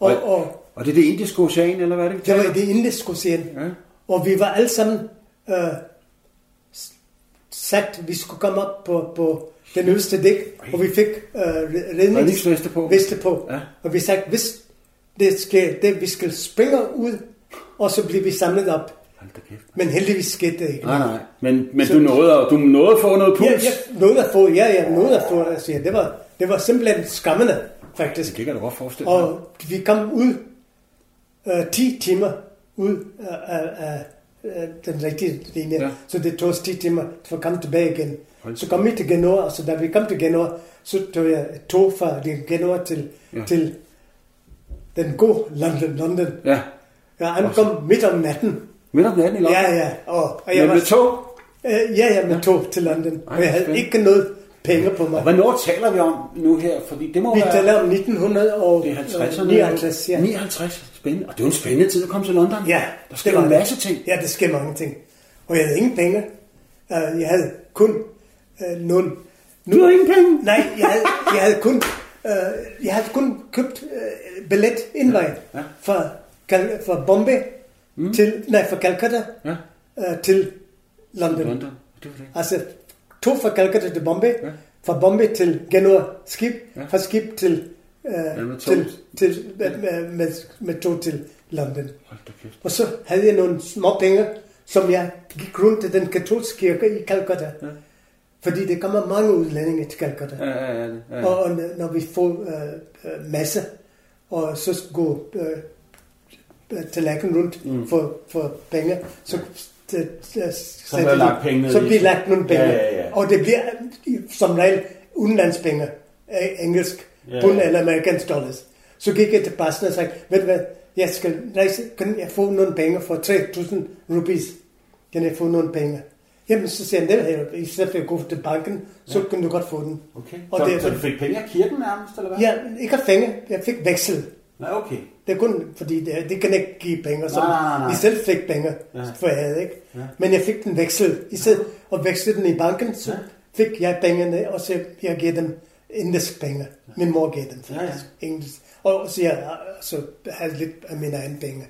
Og,
Og,
og
det er det indiske ocean, eller hvad er det? vi
det var det indiske ocean.
Ja.
Og vi var alle sammen øh, sat, vi skulle komme op på, på den øverste dæk, og vi fik øh, rednings,
Redningsveste på.
veste på.
Ja.
Og vi sagde, hvis det skal, det, vi skal springe ud, og så bliver vi samlet op. Men heldigvis skete det ikke.
Nej, nej. Men, men
Så-
du, nåede, du nåede at få noget puls.
Ja, ja, noget at få, ja, ja, noget at få, altså, ja, det var, det var simpelthen skammende, faktisk.
Det kan du godt forestille dig.
Og vi kom ud øh, 10 timer ud af, af, af, den rigtige linje.
Ja.
Ja. Så det tog os 10 timer for at komme tilbage igen.
Hold
Så kom vi til Genoa, så da vi kom til Genoa, så tog jeg et tog fra Genoa til,
Ja.
ja. til den gode London. London.
Ja.
Jeg ankom midt om natten
Midt om natten i London?
Ja, ja. Og, og jeg
Men
var,
med tog?
Øh, ja, ja, med tog til London.
Ej,
Og jeg havde
spændende.
ikke noget penge på mig.
Og hvornår taler vi om nu her? Fordi det må
Vi
være...
taler om 1959,
Det er 50'erne.
59, ja.
59. Spændende. Og det er jo en spændende tid at komme til London.
Ja,
Der sker
det
en
det.
masse ting.
Ja, der sker mange ting. Og jeg havde ingen penge. Øh, Jeg havde kun øh, nogle...
Du har ingen penge?
Nej, jeg havde, jeg havde kun... øh, Jeg havde kun købt øh, billet indvej
Ja.
fra, Cal- fra Bombay mm. til... Nej, fra Calcutta
Ja.
øh, til London.
London. Det var det.
Altså, to fra Calcutta til Bombay,
Ja.
ja. fra Bombay til Genua skib,
Ja.
ja. fra skib til, øh,
med
til, til med, med, med, med tog til London. Og så havde jeg nogle små penge, som jeg gik rundt til den katolske kirke i Calcutta.
Ja.
Fordi der kommer mange udlændinge til Calcutta.
Ja, ja, ja. ja.
Og, og når vi får øh, øh, masse, og så gå øh, øh, tallerken rundt
Mm.
for, for penge, så, så, så,
Så bliver lagt penge
så bliver lagt nogle penge.
Ja, ja, ja.
Og det bliver som regel udenlandspenge, øh, engelsk,
Ja,
pund eller amerikansk dollars. Så gik jeg til basen og sagde, ved du hvad, jeg skal rejse, kan jeg få nogle penge for 3.000 rupees? Kan jeg få nogle penge? Jamen, så siger han, det her, i stedet for at gå til banken, så
Ja.
kan du godt få den.
Okay.
Og
så,
det
så du fik penge af kirken nærmest, eller hvad?
Ja, ikke af penge, jeg fik veksel.
Nej, okay.
Det er kun, fordi det, det kan ikke give penge, som
Nej, nej, nej.
I selv fik penge,
Ja.
for jeg havde ikke.
Ja.
Men jeg fik den veksel. I stedet at veksle den i banken, så
Ja.
fik jeg pengene, og så jeg giver dem indisk penge. Min mor gav dem
Ja, ja.
faktisk engelsk. Og så jeg så havde lidt af mine egne penge.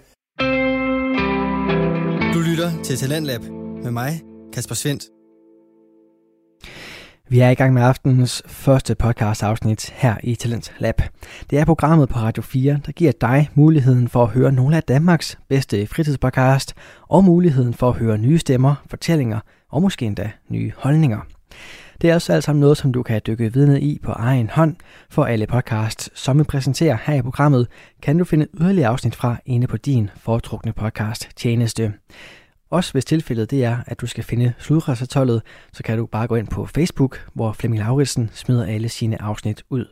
Du lytter til Talentlab med mig, Kasper Svendt.
Vi er i gang med aftenens første podcast afsnit her i Talent Lab. Det er programmet på Radio 4, der giver dig muligheden for at høre nogle af Danmarks bedste fritidspodcast, og muligheden for at høre nye stemmer, fortællinger og måske endda nye holdninger. Det er også alt sammen noget, som du kan dykke vidne i på egen hånd. For alle podcasts, som vi præsenterer her i programmet, kan du finde yderligere afsnit fra inde på din foretrukne podcast tjeneste. Også hvis tilfældet det er, at du skal finde sludrejsetollet, så kan du bare gå ind på Facebook, hvor Flemming Lauritsen smider alle sine afsnit ud.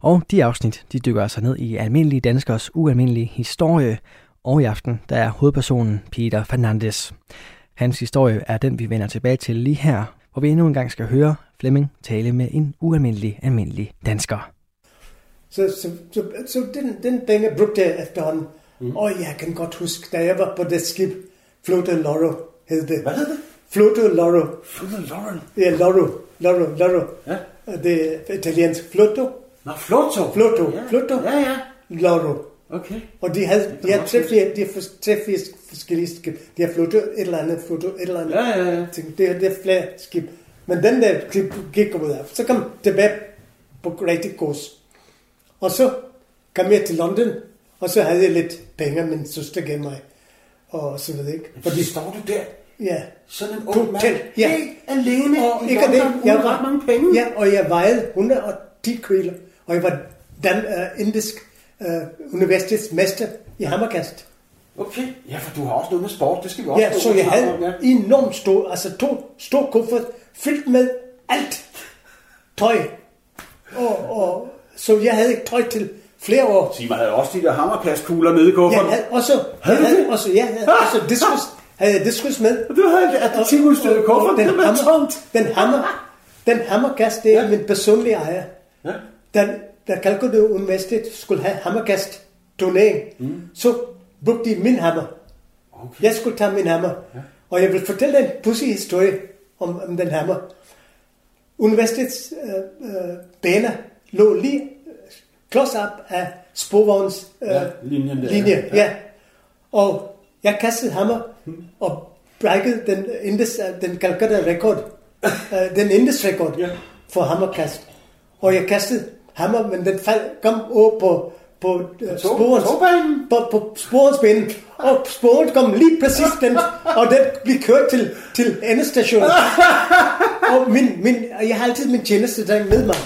Og de afsnit, de dykker altså ned i almindelige danskers ualmindelige historie, og i aften, der er hovedpersonen Peter Fernandes. Hans historie er den, vi vender tilbage til lige her, hvor vi endnu en gang skal høre Flemming tale med en ualmindelig almindelig dansker.
Så, så, så, så den, den penge brugte jeg efterhånden. Mm. Og jeg kan godt huske, da jeg var på det skib, Floto Loro hed det.
Hvad hed det?
Floto Loro.
Flotte Laurel.
Ja, Loro. Loro, Loro.
Ja.
Det er italiensk. Floto.
Nå, Floto.
Floto.
Ja.
Floto.
Ja, ja.
Loro.
Okay.
Og de havde, de havde tre,
huske.
fire, de har tre, fire forskellige skib. De har flotte et eller andet, flotte et eller andet.
Ja, ja, ja.
Ting. Det, er- det er flere skib. Men den der skib gik ud af. Så kom tilbage på rigtig kurs. Og så kom jeg til London, og så havde jeg lidt penge, min søster gav mig. Og så ved jeg ikke.
Fordi står du der,
Ja.
sådan en ung mand,
ja.
helt alene
Og
i
ikke
London,
det, jeg
ret
var,
mange penge.
Ja, og jeg vejede 110 kilo, og jeg var den uh, indisk uh, universitetsmester i hammerkast.
Okay, ja, for du har også noget med sport, det skal vi også
Ja, så jeg
snakke om,
havde enormt stor, altså to stor kuffert fyldt med alt tøj. Og, og, så jeg havde ikke tøj til flere år.
Sig mig, havde også de der hammerkastkugler nede i
Jeg
kufferten.
havde også, jeg
Havde du
havde
det?
også, jeg havde også diskus, havde jeg diskus med.
Du havde atletikudstyr i kufferten,
den
var
hammer. Den hammer, den hammerkast, det er
Ja.
min personlige ejer.
Ja.
Da, da Calcutta Universitet skulle have hammerkast turnering, mm. så brugte de min hammer.
Okay.
Jeg skulle tage min hammer. Ja. Og jeg vil fortælle en pussy historie om, om den hammer. Universitets øh, øh, baner lå lige klods op af sporvogns øh,
Ja, linjen der,
linje.
ja.
Ja. Og jeg kastede hammer og brækkede den, Indus, den Calcutta rekord. øh, den Indus rekord
Ja.
for hammerkast. Og jeg kastede hammer, men den fald, kom over på, på sporens,
togbanen?
på, på sporens ben. Og sporen kom lige præcis den, og den blev kørt til, til endestationen. og min, min, jeg har altid min tjenestedreng med mig.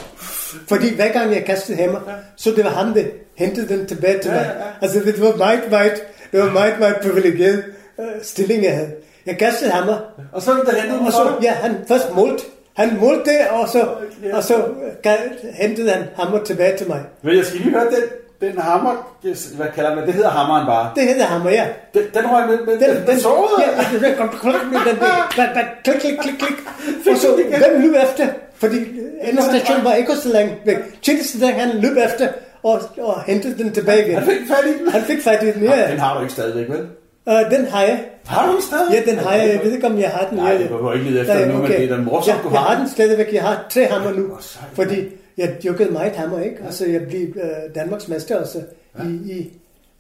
Fordi hver gang jeg kastede hammer, så det var ham, der hentede den tilbage til mig. Altså det var meget, meget, det var meget, meget privilegeret uh, stilling, jeg havde. Jeg kastede hammer,
Og så der hentede
og så, ja, han først målte. Han målte det, og så, og så hentede han hammer tilbage til mig.
Men jeg skal lige høre den den hammer, hvad kalder man, det hedder hammeren bare.
Det hedder hammer, ja.
Den, den røg med, med
Den,
den, den, sårede.
ja, den, kom, den, den, den, klik, klik, klik, klik. Og så, hvem løb efter? Fordi endestationen var ikke så langt væk. Tjenestestanden, han løb efter og, og hentede den tilbage igen.
Han fik fat i den.
Han fik fat i den,
Den
ja.
har du ikke stadigvæk, vel?
Uh, den har jeg.
Har du den stadig?
Ja, den har jeg. Jeg ved ikke, om jeg har den.
Nej,
Jeg-
det behøver ikke lede efter
Nej,
nu, men det er da morsomt,
ja,
du
jeg
har
har
den.
den stadigvæk. Jeg har tre hammer nu. Fordi jeg dyrkede meget hammer, ikke? Altså, jeg blev uh, Danmarks mester også i, i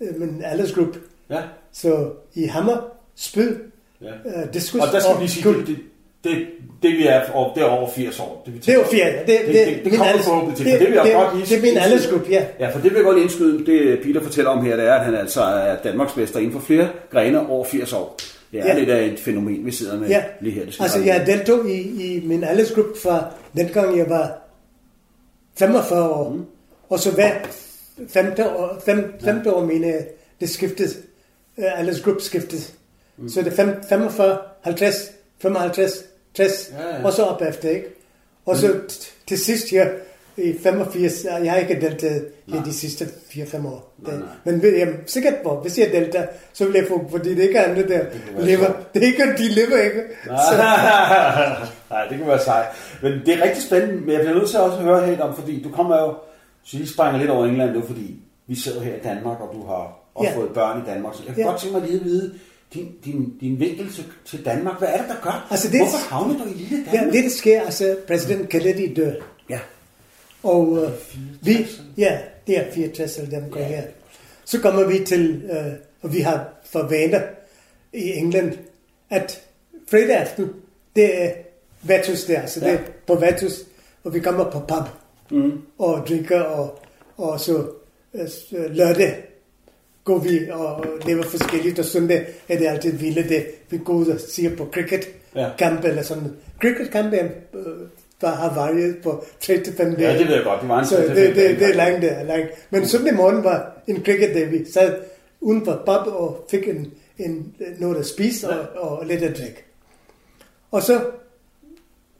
uh, min aldersgruppe.
Ja.
Så i hammer, spyd,
ja.
uh, diskus
Og der skal vi lige sige, det, det, det, det vi er, over, det er over 80 år. Det, vi
Det er jo fire. Det, det,
Det, det, det
min
kommer forhåbentlig til,
det,
det vil jeg
det,
godt lige
Det er min aldersgruppe, ja.
Ja, for det vil jeg godt indskyde. Det Peter fortæller om her, det er, at han altså er Danmarksmester inden for flere grene over 80 år. Det er
Ja.
lidt af et fænomen, vi sidder med
Ja,
lige her. Det skal
altså jeg deltog i, i min aldersgruppe fra dengang jeg var 45 år. Mm. Og så hver femte år, fem, femte år mine det skiftede, uh, aldersgruppe skiftede. Mm. Så det er fem, 45, 50, 55, 60,
Ja, ja.
og så op efter, ikke? Og så t- til sidst her, i 85, jeg har ikke deltaget i de sidste 4-5 år.
Nej, nej.
Men jeg er sikkert på, hvis jeg deltager, så vil jeg få, fordi det ikke er andre, der
være
lever. Det er ikke, de lever ikke. Så,
Nej, det kan være sejt. Men det er rigtig spændende, men jeg bliver nødt til også at høre helt om, fordi du kommer jo, så I springer lidt over England nu, fordi vi sidder her i Danmark, og du har også
Ja.
fået børn i Danmark, så jeg kan
Ja.
godt tænke mig lige at vide, din, din, din vinkel til, til Danmark, hvad er det, der gør?
Altså, det-
Hvorfor havner du i lille
ja,
Danmark?
det der sker, altså præsident Kennedy dør.
Ja.
Og øh, vi, ja, det er 64 eller dem går her. Så kommer vi til, øh, og vi har for vaner i England, at fredag aften, det er Vatus der, så det er
Ja.
på Vatus, og vi kommer på pub
Mm.
og drikker, og, og så øh, lørdag går vi og lever forskelligt, og søndag er det altid vilde det. Vi går ud og siger på cricket
Ja.
eller sådan Cricket kamp er, øh, der har varieret på 3-5 dage.
Ja, det ved jeg godt. Det var en
Så det, det, det, det er langt der. Langt. Men søndag morgen var en cricket day. Vi sad uden for pub og fik en, en, noget at spise og, og lidt at drikke. Og så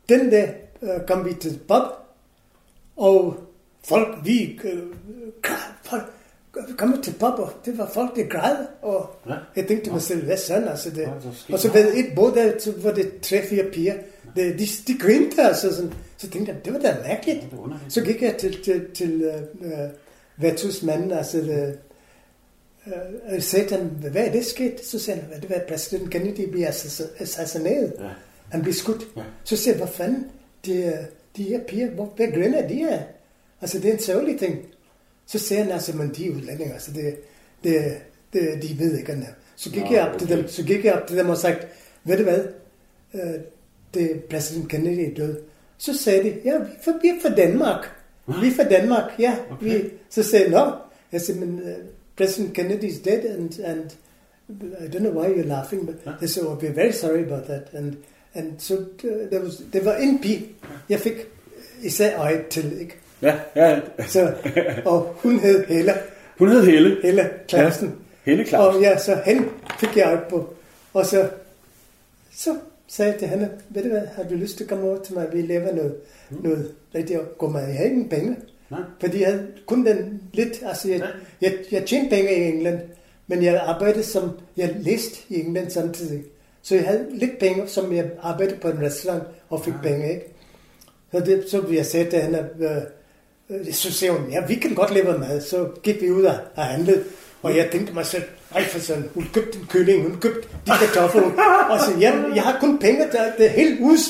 den dag øh, kom vi til pub, og folk, vi øh, græd, folk, vi kom til pub, og det var folk, der græd, og
Ja.
jeg tænkte mig selv, hvad sådan, altså det.
Ja,
Og så ved et båd der, var det tre-fire piger, de, de, de grinte altså sådan. Så tænkte jeg, det var da mærkeligt.
det underligt.
Så gik jeg til, til, til uh, uh, Vatus manden, altså uh, uh, sagde til ham, hvad er det sket? Så sagde han, det var præsident Kennedy assas- assassineret.
Ja.
Han blev skudt.
Ja.
Så siger jeg, hvad fanden, de, øh, de her piger, hvor, hvad griner de her? Altså, det er en sørgelig ting. Så han, altså, men de er udlændinge, altså, det, det, det, de ved ikke, hvad Så gik,
Nå,
jeg op til
okay.
dem, så gik jeg op til dem og sagt, ved du hvad, øh, det er præsident Kennedy er død. Så sagde de, ja, vi er fra, vi er fra Danmark. Vi er fra Danmark, ja.
Okay.
Vi, så sagde jeg, nå. Jeg sagde, men uh, President Kennedy is dead, and, and I don't know why you're laughing, but they said, oh, we're very sorry about that. And, and so uh, there was, det var en pige, jeg fik især øje til, ikke?
Ja, ja.
Så, og hun hed Hella,
Hun hed Helle.
Hella Clausen.
Ja, Helle Clausen.
Og ja, så hende fik jeg øje på. Og så, så sagde jeg til hende, ved du hvad, har du lyst til at komme over til mig, vi laver noget, mm. noget rigtig god mad. Jeg havde ingen penge.
Nej.
Fordi jeg havde kun den lidt, altså jeg,
Ja.
jeg, jeg tjente penge i England, men jeg arbejdede som, jeg læste i England samtidig. Så jeg havde lidt penge, som jeg arbejdede på en restaurant og fik penge, ikke? Så, det, så jeg sagde til hende, øh, øh, så siger hun, ja, vi kan godt lave mad. Så gik vi ud og, og handlede, og jeg tænkte mig selv, ej for sådan, hun købte en kylling, hun købte de kartofler, og så, jamen, jeg har kun penge, der, det er helt us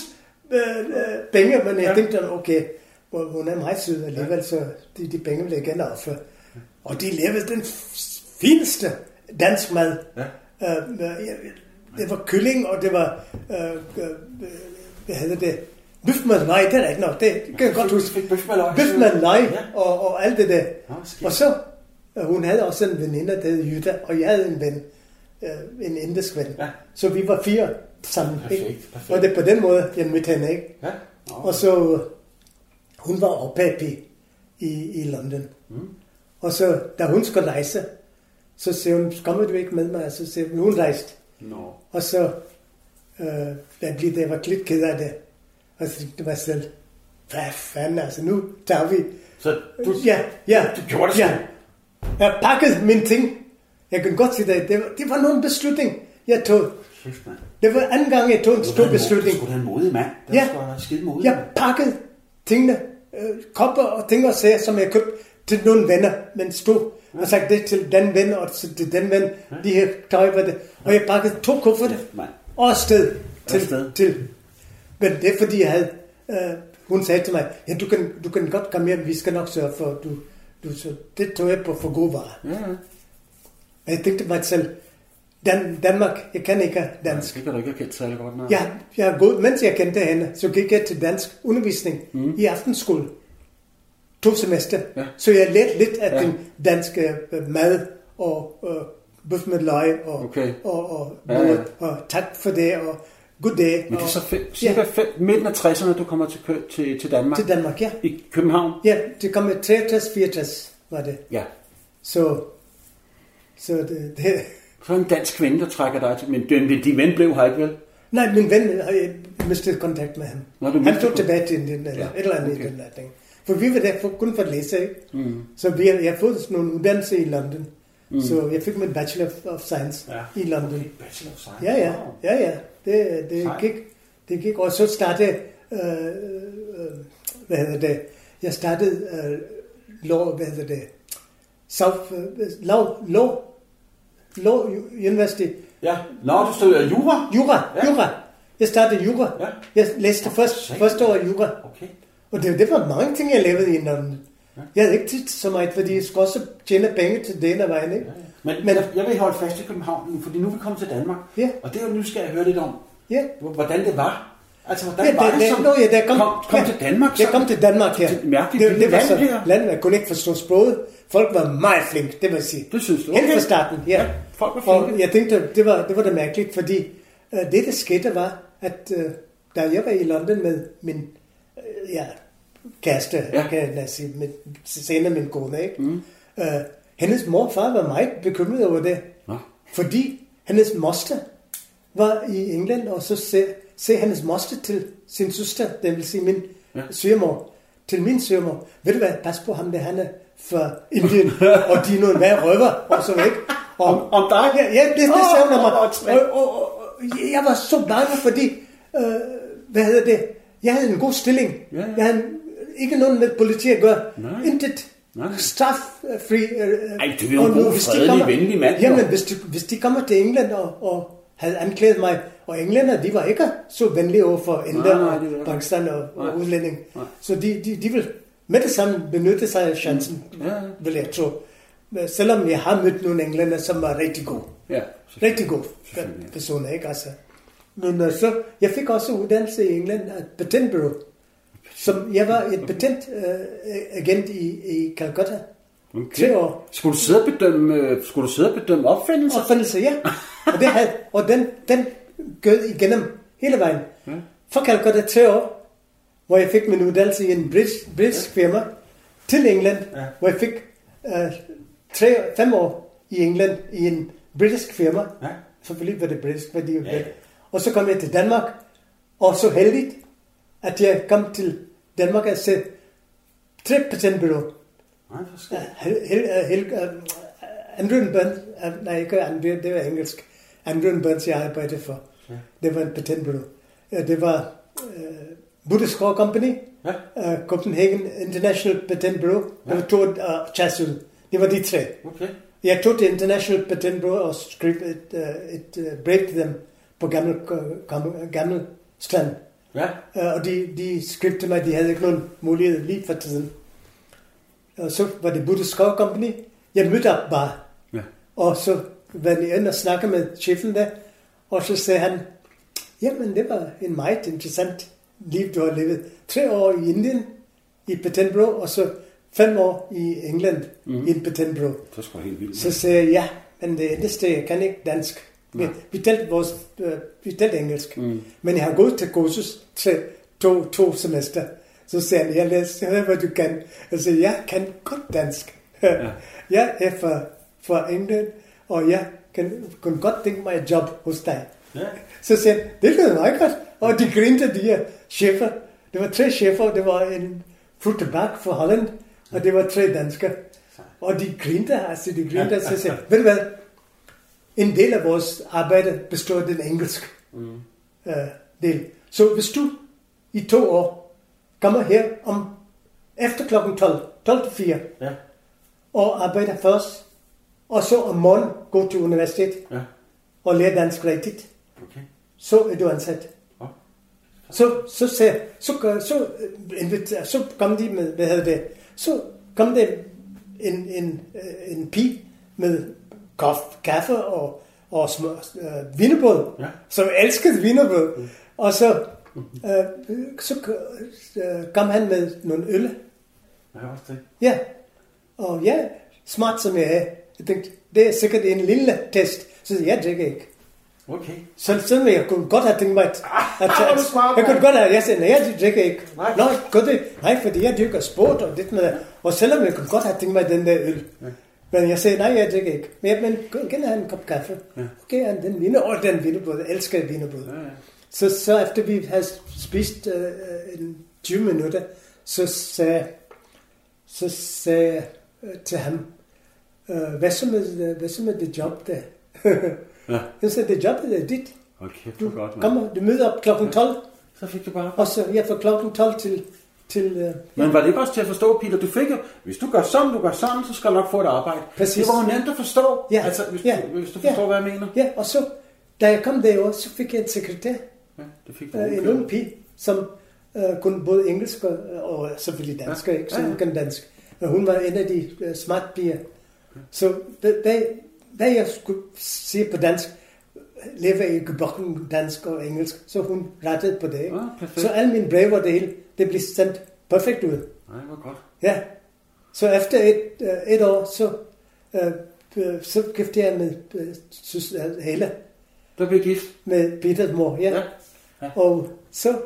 øh, øh, penge, men jeg tænkte, okay, hun er meget sød alligevel, så de, de penge vil jeg gerne ofre. Og de lavede den fineste dansk mad.
Ja.
Øh, øh, det var kylling, og det var, øh, øh, øh, hvad hedder det, bøfmalej, det er ikke nok, det kan jeg godt huske. Bøfmalej
Ja.
og, og alt det der. Og så, øh, hun havde også en veninde, der hed Jytta, og jeg havde en ven, øh, en indisk ven.
Ja.
Så vi var fire sammen.
Perfekt,
ikke?
perfekt.
Og det er på den måde, jeg mødte hende, ikke?
Ja.
Og så, øh, hun var pair i, i London. Mm. Og så, da hun skulle rejse, så siger hun, kommer du ikke med mig? Så siger hun, hun rejste.
Nå.
Og så, øh, jeg, blev, jeg var lidt ked af det. Og så tænkte jeg mig selv, hvad fanden, altså nu tager vi...
Så du,
Ja, ja.
du gjorde det
ja. jeg pakkede mine ting. Jeg kan godt sige det. Det var, det var nogen beslutning, jeg tog. Det var anden gang, jeg tog en stor beslutning.
Du er en modig mand. Det
Ja.
var skide modig.
Jeg pakkede tingene, øh, kopper og ting og sager, som jeg købte til nogle venner, men stod og sagde det til den ven og til den ven, de her tøj var det. Og jeg pakkede to kufferter og afsted til, til. Men det er fordi, jeg havde, øh, hun sagde til mig, ja, du kan, du kan godt komme hjem, vi skal nok sørge for, du, du, så det tog jeg på for gode varer.
Ja, ja.
Og jeg tænkte mig selv, Dan, Danmark, jeg kan ikke dansk.
Det kan du ikke kendt særlig godt. Nej.
Jeg, jeg er gået, mens jeg kendte hende, så gik jeg til dansk undervisning mm. i aftenskole. To semester.
Ja.
Så jeg lærte lidt af
Ja.
ja. den danske øh, mad og øh, bøf med løg og,
Okay.
og, og,
Ja,
ja,
ja.
ja. og tak for det og goddag.
Men det er så fem, cirka
ja,
fem, midten af 60'erne, du kommer til, til, til Danmark.
til Danmark, ja.
I København?
Ja, det kom i 63, 64 var det.
Ja.
Så, så det, det,
Så en dansk kvinde, der trækker dig til. Men din, din ven blev her ikke vel?
Nej, min ven har jeg mistet kontakt med ham.
Nå, du
han tog tilbage til Indien, eller
Ja,
et eller andet
okay.
i den retning. For vi var der for, kun for at læse, ikke? Mm. Så vi har, jeg har fået sådan nogle uddannelser i London. Mm. Så jeg fik min Bachelor of Science
Ja.
i London.
Okay, Bachelor of Science.
Ja, ja,
Wow.
ja, ja. Det, det
Sejt.
gik, det gik. Og så startede, øh, øh, hvad hedder det, jeg startede øh, law, hvad hedder det, South, øh, law, law, law University,
Ja. Nå, du studerer jura?
Jura,
Ja.
ja. jura. Jeg startede jura.
Ja.
Jeg læste først, første år jura.
Okay.
Og det, det var mange ting, jeg lavede i London. Jeg havde ikke tid så meget, fordi jeg skulle også tjene penge til den af vejen, ikke?
Men, Men
Men-
jeg, vil holde fast i København, nu, fordi nu er vi kommet til Danmark.
Ja.
Og det er jo nu skal jeg høre lidt om,
Ja.
hvordan det var. Altså, hvordan
Ja,
var det,
det,
som
det, nå, ja, der kom,
kom, kom
ja,
til Danmark?
Jeg
så?
kom til Danmark, ja.
Til
det,
lille
det var
land
så,
her.
landet, jeg kunne ikke forstå sproget. Folk var meget flinke, det vil jeg sige.
Det synes du?
Helt fra starten, ja.
Ja, folk var flinke.
Og jeg tænkte, det var det, var det mærkeligt, fordi uh, det, der skete, var, at uh, da jeg var i London med min uh, ja, kæreste,
Ja.
kan jeg sige, med, senere min kone, ikke? Mm. Uh, hendes mor og far var meget bekymret over det,
Nå.
fordi hendes moster var i England, og så se, se hendes moster til sin søster, det vil sige min
Ja.
svigermor, til min svigermor. Ved du hvad, pas på ham, det han er fra Indien, og de er nogle værre røver, og så ikke. Og,
Om- om dig?
Ja, ja det, det savner mig.
åh,
Og, og, og, jeg var så bange, fordi, øh, hvad hedder det, jeg havde en god stilling.
Ja, ja.
Jeg havde ikke noget med politi at gøre.
Nej.
Intet
Nej.
straffri. Øh,
Ej, du er jo en god, fredelig, venlig mand, jo.
Jamen, hvis de, hvis de kommer til England og, og havde anklaget mig, og englænder, de var ikke så venlige over for Indien
Nej, nej, det
og
det.
Pakistan og, og udlænding.
Nej.
Så de, de, de vil med det samme benytte sig af chancen,
Ja, ja.
vil jeg tro. Selvom jeg har mødt nogle englænder, som var rigtig gode.
Ja.
Rigtig gode personer, ikke? Altså. Men uh, så, jeg fik også uddannelse i England af patentbureau. Som jeg var et patentagent uh, i, i Calcutta.
Okay.
Tre år.
Skulle du sidde og bedømme, øh, skulle du sidde og bedømme opfindelser?
Opfindelse, ja. Og, det havde, og den, den gød igennem hele vejen.
Ja.
Fra Calcutta tre år, hvor jeg fik min uddannelse i en britisk, britisk firma, til England,
Ja.
hvor jeg fik uh, tre, fem år i England i en britisk firma.
Ja.
Selvfølgelig var det britisk, hvad de jo
ja.
Og så kom jeg til Danmark, og så heldigt, at jeg kom til Danmark og se tre patentbureauer.
Nej, for skægt.
Hel, hel, hel, uh, Andrew Burns, uh, nej ikke Andrew, det var engelsk. Andrew Burns, jeg arbejdede for.
Ja.
Det var en patentbureau. Uh, det var uh, Buddhist Score Company,
Ja.
uh, Copenhagen International Patent Bureau,
Ja.
og Tour uh, Chasul. Det var de tre.
Okay.
Jeg tog til International Patent Bureau og skrev et, uh, et uh, brev til dem på gammel, gammel, gammel stand.
Ja.
Uh, og de, de skrev til mig, de havde ikke nogen mulighed lige for tiden. Og så var det Buddhist Score Company. Jeg mødte op bare.
Ja.
Og så var jeg inde og snakke med chefen der. Og så sagde han, jamen det var en meget interessant liv, du har levet. Tre år i Indien i et patentbureau, og så fem år i England mm. i et patentbureau.
Det da helt vildt.
Så sagde jeg, ja, men det eneste, jeg kan ikke dansk. Vi, vi talte, vores, øh, vi talte engelsk. Mm. Men jeg har gået til kursus til to, to semester. Så sagde han, jeg læste, hør hvad du kan. Jeg sagde, jeg kan godt dansk. Ja. jeg er fra, fra England, og jeg kan, kunne godt tænke mig et job hos dig.
Ja.
Så sagde han, det lyder meget godt. Og de grinte, de her chefer. Det var tre chefer. Det var en fru tobak fra Holland, og det var tre danskere. Og de grinte, altså de grinte, så sagde ved du hvad, en del af vores arbejde består af den engelske mm. uh, del. Så hvis du i to år kommer her om efter klokken 12, 12 til 4,
Ja.
og arbejder først, og så om morgenen gå til universitet
Ja.
og lære dansk rigtigt,
Okay.
så er du ansat.
Ja.
Så, så, så, så, så, øh, inviter, så kom de med, hvad hedder det, så kom der en, en, øh, en pige med kaffe, kaffe og, og små, øh, vinerbrød,
Ja.
som elskede vinerbrød. Mm. Og så, øh, så øh, kom han med nogle øl.
Ja, også det.
Ja, og ja, smart som jeg er. Jeg tænkte, det er sikkert en lille test. Så jeg drikker ikke.
Okay.
Så selvom jeg kunne godt have tænkt mig, at, at,
er
at
smart,
jeg kunne godt have, jeg sagde, nej, jeg drikker ikke.
Nej.
Nej, godt det. Nej, fordi jeg dyrker sport og det med. Og selvom jeg kunne godt have tænkt mig den der øl. Men jeg sagde, nej, jeg drikker ikke. Men jeg men, kan have en kop kaffe. Okay, han den viner. Og den vinerbrød. Jeg elsker vinerbrød.
Ja, ja.
Så, så efter vi havde spist øh, en 20 minutter, så sagde, så sagde jeg øh, til ham, øh, hvad, så med, øh, hvad så med det job der?
Ja.
Jeg sagde, det job det er dit.
Okay,
Du
for godt, mand.
kommer, du møder op klokken 12,
Så fik du bare...
og så jeg fra klokken 12 til, til øh,
Men var det ikke også til at forstå, Peter? Du fik jo, hvis du gør sådan, du gør sådan, så skal du nok få et arbejde.
Præcis.
Det var jo nemt at forstå,
Ja.
altså, hvis,
Ja.
du, hvis du
Ja.
forstår, hvad jeg mener.
ja, og så, da jeg kom derover, så fik jeg en sekretær,
Ja, det fik du.
øh, en ung pige, som øh, kunne både engelsk og, og selvfølgelig dansk,
Ja.
ja. ikke? Så
Ja, ja.
hun kan dansk. Men hun var en af de øh, smart piger. Så hvad, hvad, hvad jeg skulle sige på dansk, lever i gebrokken dansk og engelsk, så hun rettede på det.
Perfekt.
så alle mine breve og det hele, det blev sendt perfekt ud.
Nej, hvor godt.
Ja. Så efter et, øh, et år, så, øh, øh, så giftede jeg med øh, øh, Helle,
Der blev gift.
med Peters mor. Ja.
Ja.
ja. Og så,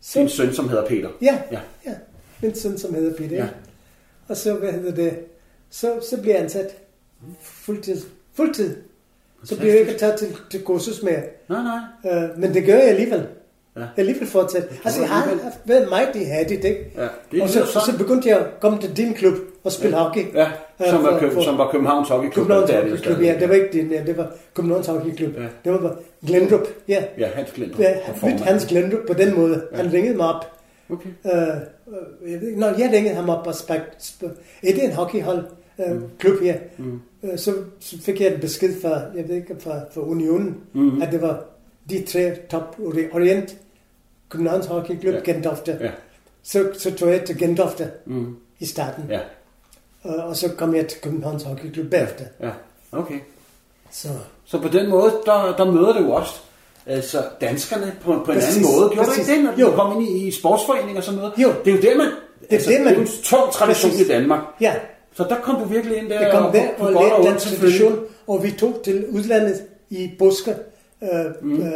så
Din søn, som hedder Peter.
ja,
Ja.
ja, min søn, som hedder Peter.
Ja.
Og så, hvad hedder det, så, så bliver jeg ansat fuldtid. Fuldtid. Så bliver jeg ikke taget til, til kursus mere.
Nej, nej.
Øh, men det gør jeg alligevel.
Ja.
Ja. Alligevel fortsat. Altså, jeg har været meget ihærdigt, ikke?
Ja, det
og så,
sådan.
så begyndte jeg at komme til din klub og spille hockey.
Ja, som,
Øh,
var,
for-
Køb,
for-
som var Københavns Hockeyklub.
Københavns Hockeyklub, ja, det var ikke din, ja, det var Københavns Hockeyklub.
Ja.
Ja. Det var Glendrup, ja.
Ja, Hans Glindrup.
ja mødte Hans Glendrup på den måde. Ja. Han ringede mig op.
Okay.
Øh, jeg ved når jeg ringede ham op og spurgte, er det en hockeyhold, øh, klub her?
Mm.
Øh, så, så fik jeg en besked fra, jeg ved ikke, fra, fra Unionen,
Mhm.
at det var de tre top Ori- Orient, Københavns Hockeyklub,
Ja.
ja. Gentofte.
Ja.
Så, så tog jeg til Gentofte
Mm.
i starten,
Ja,
og, og så kom jeg til Københavns Hockeyklub bagefter.
ja. Okay.
Så,
Så på den måde, der, der møder du også altså danskerne på, på en
Præcis,
anden måde. Gjorde
præcis.
du ikke det, når du
Jo.
kom ind i, i sportsforeninger og sådan noget?
Jo.
Det er jo det, man... Det er, altså,
det, man-
det er en tung tradition
Præcis.
i Danmark.
ja,
Så der kom du virkelig ind der.
Jeg kom
og,
der og
godt
lærte den tradition, og vi tog til udlandet i busker, øh, mm. øh,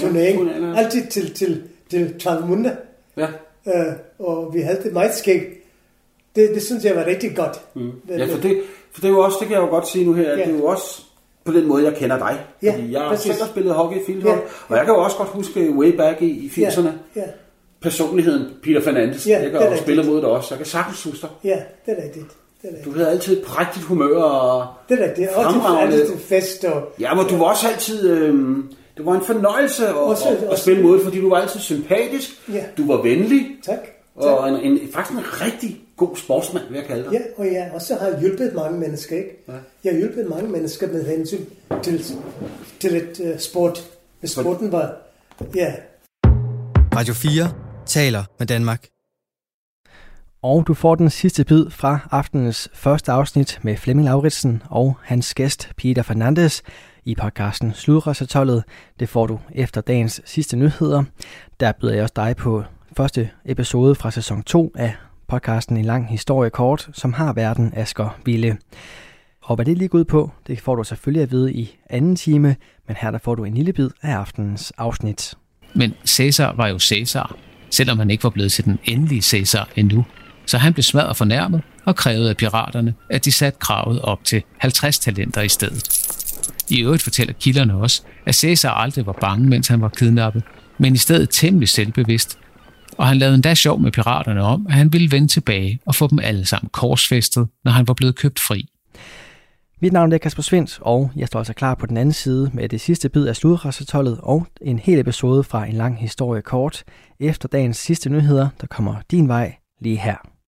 turnering, ja, altid til, til, til Travmunde,
Ja.
øh, og vi havde det meget skægt. Det, det synes jeg var rigtig godt.
Mm. Ja, for det, for det er jo også, det kan jeg jo godt sige nu her, at
Ja.
det er jo også på den måde, jeg kender dig.
Ja,
Fordi jeg har
præcis.
selv har spillet hockey i fieldhockey,
Ja.
og jeg kan jo også godt huske way back i, i 80'erne,
Ja, ja,
personligheden Peter Fernandes.
Ja,
jeg kan jo spille mod dig også. Jeg kan sagtens huske dig.
ja, det er rigtigt. Det
Du havde altid et prægtigt humør, og
Det er rigtigt. Og til,
Fremragende.
til fest. Og,
ja, men du var også altid... Øh, det var en fornøjelse at,
Også-
at, at
også-
spille mod, fordi du var altid sympatisk,
Ja.
du var venlig,
tak.
og en, en, faktisk en rigtig god sportsmand, vil jeg kalde dig.
Ja, og jeg også har hjulpet mange mennesker, ikke?
Ja.
Jeg har hjulpet mange mennesker med hensyn til, til et uh, sport. Hvis sporten var, ja,
Radio 4 taler med Danmark.
Og du får den sidste bid fra aftenens første afsnit med Flemming Lauritsen og hans gæst Peter Fernandes i podcasten Sludrøsatollet. Det får du efter dagens sidste nyheder. Der byder jeg også dig på første episode fra sæson 2 af podcasten En lang historie kort, som har verden Asger Ville. Og hvad det lige går ud på, det får du selvfølgelig at vide i anden time, men her der får du en lille bid af aftenens afsnit.
Men Cæsar var jo Cæsar, selvom han ikke var blevet til den endelige Cæsar endnu. Så han blev smadret fornærmet og krævede af piraterne, at de satte kravet op til 50 talenter i stedet. I øvrigt fortæller kilderne også, at Cæsar aldrig var bange, mens han var kidnappet, men i stedet temmelig selvbevidst, Og han lavede endda sjov med piraterne om, at han ville vende tilbage og få dem alle sammen korsfæstet, når han var blevet købt fri.
Mit navn er Kasper Svendt, og jeg står altså klar på den anden side med det sidste bid af sludrasatollet og en hel episode fra en lang historie kort. Efter dagens sidste nyheder, der kommer din vej lige her.